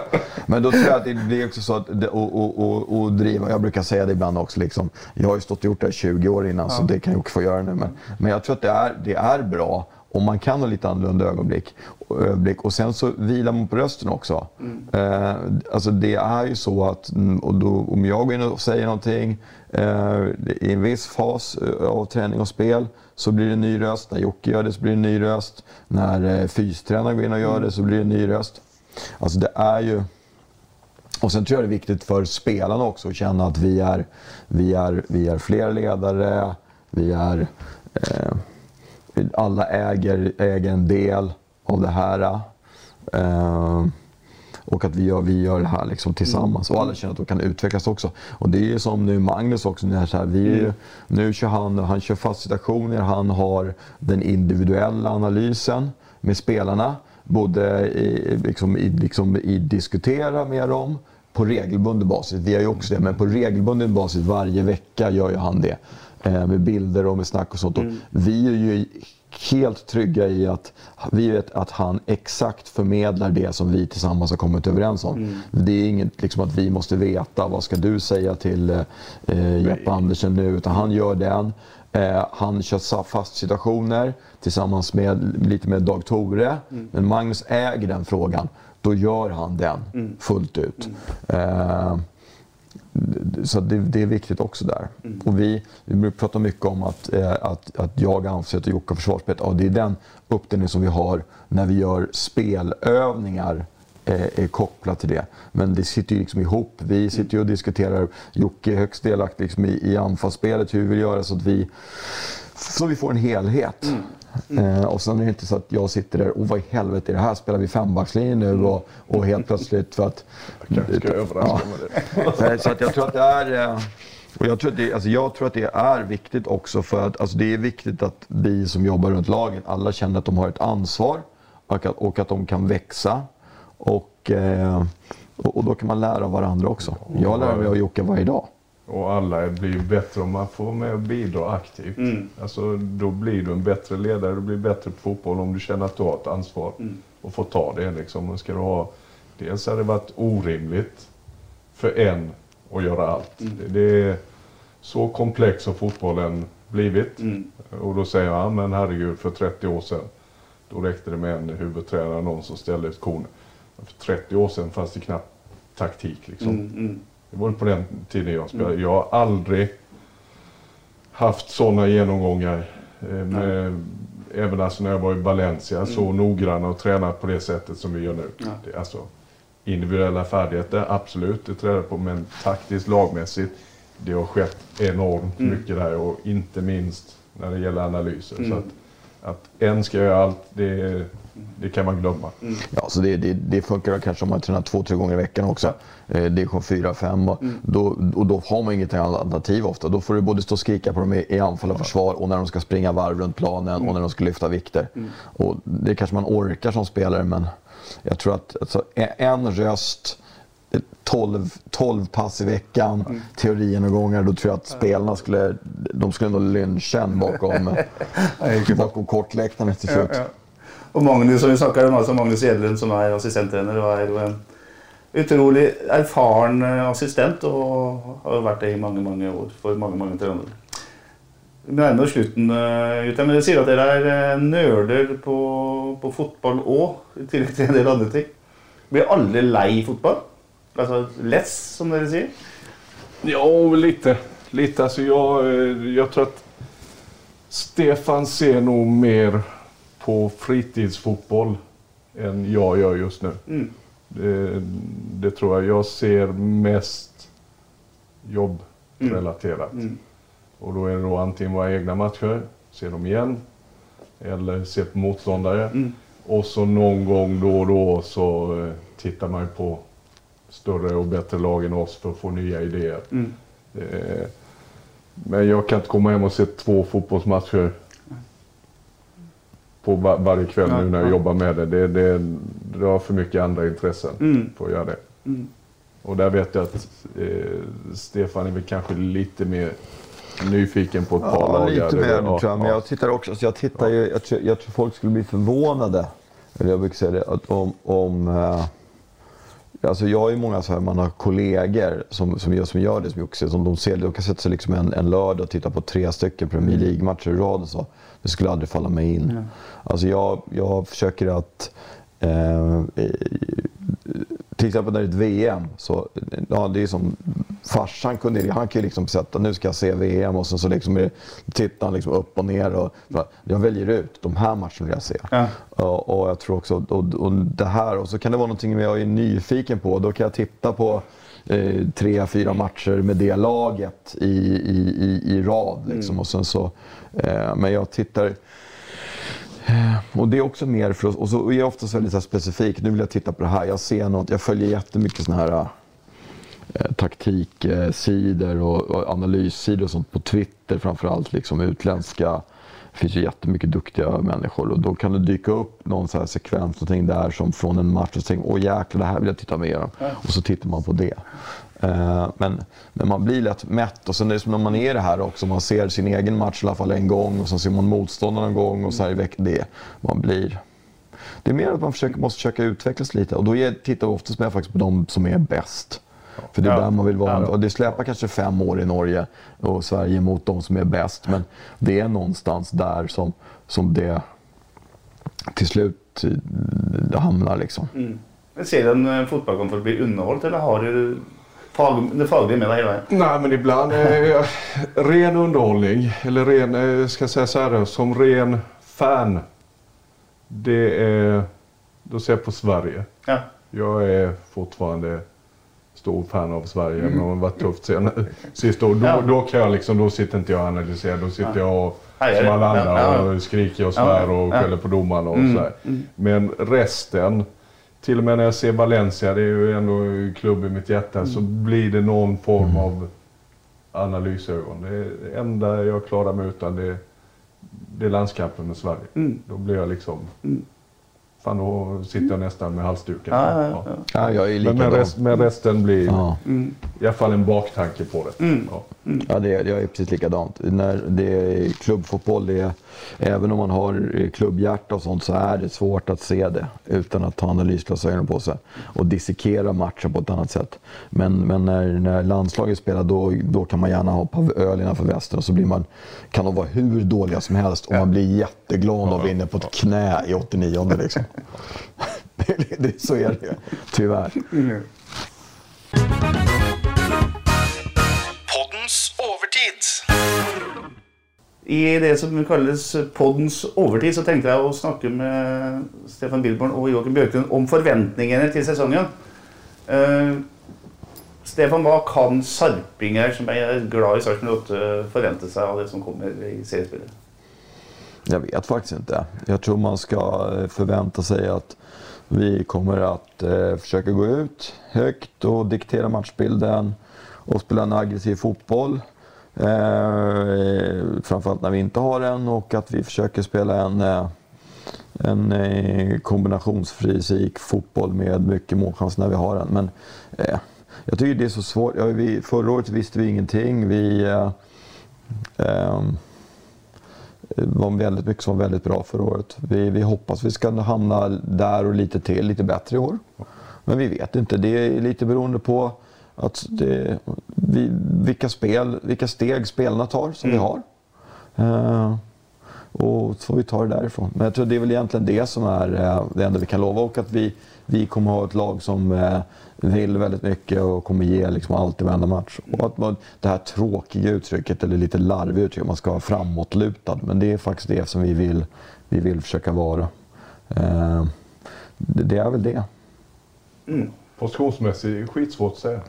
Men då tror jag att det blir också så att, och, och, och, och driva, jag brukar säga det ibland också, liksom, jag har ju stått och gjort det här 20 år innan så det kan Jocke få göra nu. Men, men jag tror att det är, det är bra om man kan ha lite annorlunda ögonblick. ögonblick. Och sen så vilar man på rösten också. Eh, alltså det är ju så att mm, och då, om jag går in och säger någonting eh, i en viss fas eh, av träning och spel så blir det en ny röst. När Jocke gör det så blir det en ny röst. När eh, fystränaren går in och gör det så blir det en ny röst. Alltså det är ju... Och sen tror jag det är viktigt för spelarna också att känna att vi är, vi är, vi är fler ledare, vi är... Eh, alla äger, äger en del av det här. Eh, och att vi gör, vi gör det här liksom tillsammans. Och alla känner att de kan utvecklas också. Och det är ju som nu Magnus också. Nu, här, vi är ju, nu kör han, han kör fast situationer, han har den individuella analysen med spelarna. Både i, liksom, i, liksom, i diskutera med dem på regelbunden basis. Vi har ju också det, men på regelbunden basis varje vecka gör ju han det. Eh, med bilder och med snack och sånt. Och vi är ju helt trygga i att vi vet att han exakt förmedlar det som vi tillsammans har kommit överens om. Det är inget liksom att vi måste veta vad ska du säga till eh, eh, Jeppe Andersen nu, utan han gör den. Eh, han kör fast situationer tillsammans med lite med Dag Tore. Men Magnus äger den frågan. Då gör han den fullt ut. Eh, så det, det är viktigt också där. Och vi, vi brukar prata mycket om att, eh, att, att jag, Ann-Sofie och Jocke försvarsspelet. Ja, det är den uppdelning som vi har när vi gör spelövningar eh, är kopplat till det. Men det sitter ju liksom ihop. Vi sitter ju och diskuterar, Jocke är högst delaktig liksom i, i anfallsspelet, hur vi vill göra så att vi, så vi får en helhet. Eh, och sen är det inte så att jag sitter där, och vad i helvete är det här? Spelar vi fembackslinje nu? Och, och helt plötsligt för att... kanske ska överraska med det. Nej, Så att jag tror att det är... Och jag, tror att det, alltså jag tror att det är viktigt också för att alltså det är viktigt att vi som jobbar runt laget, alla känner att de har ett ansvar och att, och att de kan växa. Och, eh, och, och då kan man lära av varandra också. Jag lär mig av Jocke varje dag. Och alla blir bättre om man får med och bidra aktivt. Alltså, då blir du en bättre ledare, du blir bättre på fotboll om du känner att du har ett ansvar. Och får ta det liksom. Och ska du ha, dels hade det varit orimligt för en att göra allt. Det, det, så komplex har fotbollen blivit. Och då säger jag, men herregud, för 30 år sedan då räckte det med en huvudtränare, någon som ställde ett korn. För 30 år sedan fanns det knappt taktik. Liksom. Det var på den tiden jag spelade. Jag har aldrig haft sådana genomgångar. Eh, med, även alltså när jag var i Valencia, så noggranna och tränat på det sättet som vi gör nu. Det, är alltså, individuella färdigheter, absolut, det tränar på. Men taktiskt, lagmässigt, det har skett enormt mycket där. Och inte minst när det gäller analyser. Så att, att en ska göra allt, det, det kan man glömma. Ja, så det, det, det funkar kanske om man tränar två, tre gånger i veckan också. Eh, Division 4, 5 och, då, och då har man inget alternativ ofta. Då får du både stå och skrika på dem i, i anfall och försvar och när de ska springa varv runt planen och när de ska lyfta vikter. Och det kanske man orkar som spelare men jag tror att alltså, en röst 12, 12 pass i veckan, teorigenomgångar, då tror jag att spelarna skulle, de skulle nog lyncha en bakom, bakom kortläktaren till slut. Og Magnus, som vi snakker om, altså Magnus Gjedlund, som er assistenttrener, og er jo en utrolig erfaren eh, assistent og har vært det i mange mange år for mange mange trenere. Vi nærmer oss slutten, eh, men dere sier at dere er nerder på, på fotball òg, i tillegg til en del andre ting. Blir alle lei fotball? Altså less, som dere sier? Ja, lite. lite. Alltså jag, eh, jag tror att Stefan ser nog mer på fritidsfotboll än jag gör just nu. Det, det tror jag. Jag ser mest jobbrelaterat. Och då är det då antingen våra egna matcher, se dem igen, eller se på motståndare. Och så någon gång då och då så eh, tittar man ju på större och bättre lag än oss för att få nya idéer. Eh, men jag kan inte komma hem och se två fotbollsmatcher på var, varje kväll nu när jag jobbar med det. Det, det. det har för mycket andra intressen för att göra det. Och där vet jag att eh, Stefan är väl kanske lite mer nyfiken på ett par Ja, lag. lite där. mer Ja, tror jag. Men ja. jag tittar också, så jag tittar ju, jag, tror, jag tror folk skulle bli förvånade, eller jag brukar säga det, att om, om eh, Alltså jag har ju många så här, man har kollegor som, som, gör, som gör det som Jocke som de ser det. De kan sätta sig liksom en, en lördag och titta på tre stycken Premier League-matcher i rad och så. Det skulle aldrig falla mig in. Alltså jag, jag försöker att eh, till exempel när det är ett VM, så, ja, det är som farsan kunde, han kan ju liksom sätta, nu ska jag se VM och sen så liksom är, tittar han liksom upp och ner. Och, jag väljer ut, de här matcherna vill jag se. Ja. Och, och jag tror också, och, och det här, och så kan det vara någonting jag är nyfiken på. Då kan jag titta på eh, tre, fyra matcher med det laget i, i, i, i rad. Liksom. Och sen så, eh, men jag tittar... Och det är också mer för oss, och så är jag oftast väldigt så specifik. Nu vill jag titta på det här. Jag ser något, jag följer jättemycket såna här eh, taktiksidor och, och analyssidor och sånt på Twitter framförallt. Liksom utländska. Det finns ju jättemycket duktiga människor och då kan det dyka upp någon så här sekvens någonting där som från en match och så tänker åh jäklar det här vill jag titta mer om. Och så tittar man på det. Eh, Men, men man blir lätt mätt och sen är det som när man är i det här också. Man ser sin egen match i alla fall en gång och sen ser man motståndaren en gång och så här i veckan. Det, man blir... Det är mer att man försöker, måste försöka utvecklas lite och då tittar jag oftast med faktiskt på de som är bäst. För det är Ja. där man vill vara. Ja. Och det släpar kanske fem år i Norge och Sverige mot de som är bäst. Men det är någonstans där som, som det till slut eh, hamnar. Liksom. Men Ser du en eh, fotballkamp för att bli underhållet, eller har du fag, det fagliga med dig hela vägen? Nej, men ibland eh, ren underhållning, eller ren, eh, ska jag säga så här, som ren fan. Det är, då ser jag på Sverige. Ja. Jag är fortfarande stor fan av Sverige, även om det har varit tufft sen sista året. Då, Ja. då kan jag liksom, då sitter inte jag och analyserar. Då sitter jag och, som alla andra Ja, ja. och skriker och svär och Ja. skäller på domarna och sådär. Men resten, till och med när jag ser Valencia, det är ju ändå en klubb i mitt hjärta, så blir det någon form av analysögon. Det det enda jag klarar mig utan det, det är landskampen med Sverige. Då blir jag liksom... fan då sitter jag nästan med halsduken. Ja, ja, ja. Ja, jag är Men, men, rest, men resten blir Ja. i alla fall en baktanke på det. Ja. Ja, det jag är precis likadant. När det är klubbfotboll, det är, även om man har eh, klubbhjärta och sånt så är det svårt att se det utan att ha analysglasögonen på sig och dissekera matchen på ett annat sätt. Men, men när, när landslaget spelar då, då kan man gärna hoppa öl innanför västen och så blir man, kan de vara hur dåliga som helst och man blir jätteglad om de vinner på ett knä i 89 liksom. det, det, så är det tyvärr. Poddens I det som kalles poddens overtid, så tenkte jeg å snakke med Stefan Bilborn og Joakim Bjørklund om forventningene til sesongen. Uh, Stefan, hva kan sarpinger som er glad i Sarpsborg 8 forvente seg av det som kommer i seriespillet? Jag vet faktiskt inte. Jag tror man ska eh, förvänta sig att vi kommer att eh, försöka gå ut högt och diktera matchbilden och spela en aggressiv fotboll. Eh, framförallt när vi inte har den och att vi försöker spela en, eh, en eh, kombinationsfysik fotboll med mycket målchans när vi har den. Men eh, jag tycker det är så svårt. Ja, vi, förra året visste vi ingenting. Vi, eh, eh, det var väldigt mycket som var väldigt bra förra året. Vi, vi hoppas vi ska hamna där och lite till, lite bättre i år. Men vi vet inte. Det är lite beroende på att det, vi, vilka, spel, vilka steg spelarna tar som vi har. Eh, och så får vi ta det därifrån. Men jag tror det är väl egentligen det som är eh, det enda vi kan lova. Och att vi, vi kommer ha ett lag som eh, vill väldigt mycket och kommer ge liksom allt i varenda match. Och att man, det här tråkiga uttrycket, eller lite larviga uttrycket, man ska vara framåtlutad. Men det är faktiskt det som vi vill, vi vill försöka vara. Eh, det, det är väl det. Positionsmässigt skitsvårt att säga.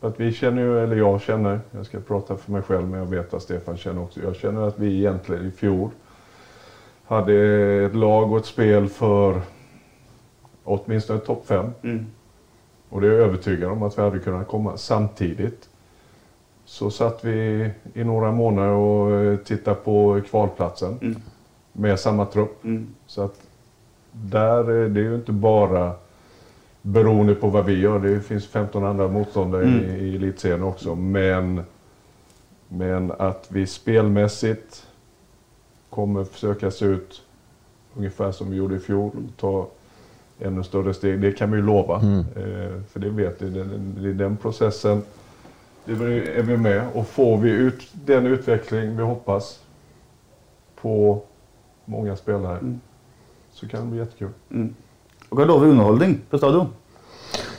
För att vi känner ju, eller jag känner, jag ska prata för mig själv men jag vet att Stefan känner också. Jag känner att vi egentligen i fjol hade ett lag och ett spel för åtminstone topp fem. Och det är jag övertygad om att vi hade kunnat komma. Samtidigt så satt vi i några månader och eh, tittade på kvalplatsen med samma trupp. Så att där är det ju inte bara beroende på vad vi gör. Det finns 15 andra motståndare i, i elitserien också. Men, men att vi spelmässigt kommer försöka se ut ungefär som vi gjorde i fjol. Ta ännu större steg. Det kan vi ju lova. Eh, för det vet vi. Det, det är den processen. Det är vi med. Och får vi ut den utveckling vi hoppas på många spelare så kan det bli jättekul. Och kan love underhållning, på stadion.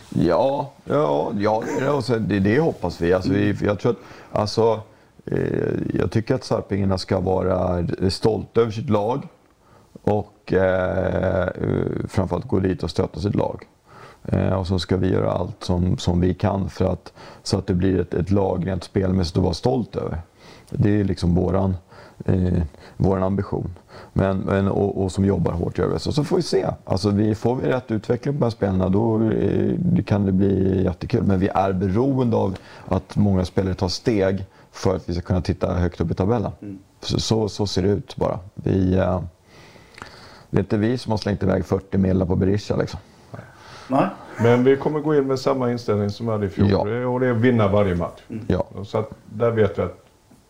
Ja, ja, ja alltså, det, det, hoppas vi. Alltså, vi jag, tror att, alltså, eh, jag tycker att Sarpingarna ska vara stolta över sitt lag och eh, eh, framförallt gå dit och stötta sitt lag. Eh, och så ska vi göra allt som, som vi kan för att, så att det blir ett, ett lag rent spelmässigt att vara stolt över. Det är liksom våran, eh, våran ambition. Men, men, och, och som jobbar hårt gör vi. Så, så får vi se. Alltså, vi, får vi rätt utveckling på de här spelarna då eh, det kan det bli jättekul. Men vi är beroende av att många spelare tar steg för att vi ska kunna titta högt upp i tabellen. Så, så, så ser det ut bara. Vi, eh, det är inte vi som har slängt iväg 40 millar på Berisha liksom. Nei? Men vi kommer gå in med samma inställning som vi hade i fjol. Ja. Det- Och det är att vinna varje match. Ja. Så att där vet vi att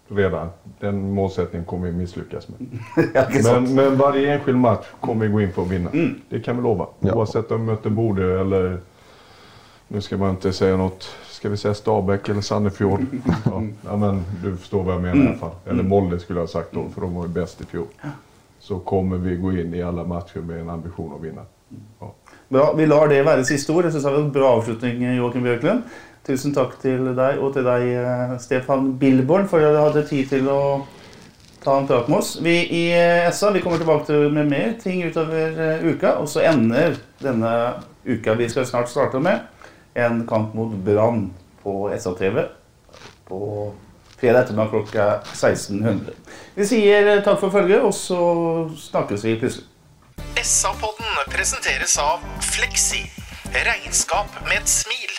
redan den målsättningen kommer vi misslyckas med. Ja? Men, men varje enskild match kommer vi gå in för att vinna. Det kan vi lova. Ja. Oavsett om vi möter Bodø eller, nu ska man inte säga något, ska vi säga Stabäck eller Sandefjord? Ja, ja, men du förstår vad jag menar i alla fall. Eller Molde skulle jag ha sagt då, för de var ju bäst i fjol. Så kommer vi gå in i alla matcher med en ambition att vinna. Ja. Bra, Vi lar det være siste ord. Jeg synes det var en bra avslutning, Joakim Bjørklund. Tusen tack till dig och till dig, eh, Stefan Billborn, för att du hade tid till att ta en prat med oss. Vi i eh, SA vi kommer tillbaka med mer ting utöver eh, uka, och så ändrar denna uka vi ska snart starta med, en kamp mot Brann på SA-TV på fredag eftermiddag klockan 1600. Vi säger tack för for och så snackas vi plötsligt. SA-podden presenteras av Flexi, Regnskap med ett smil.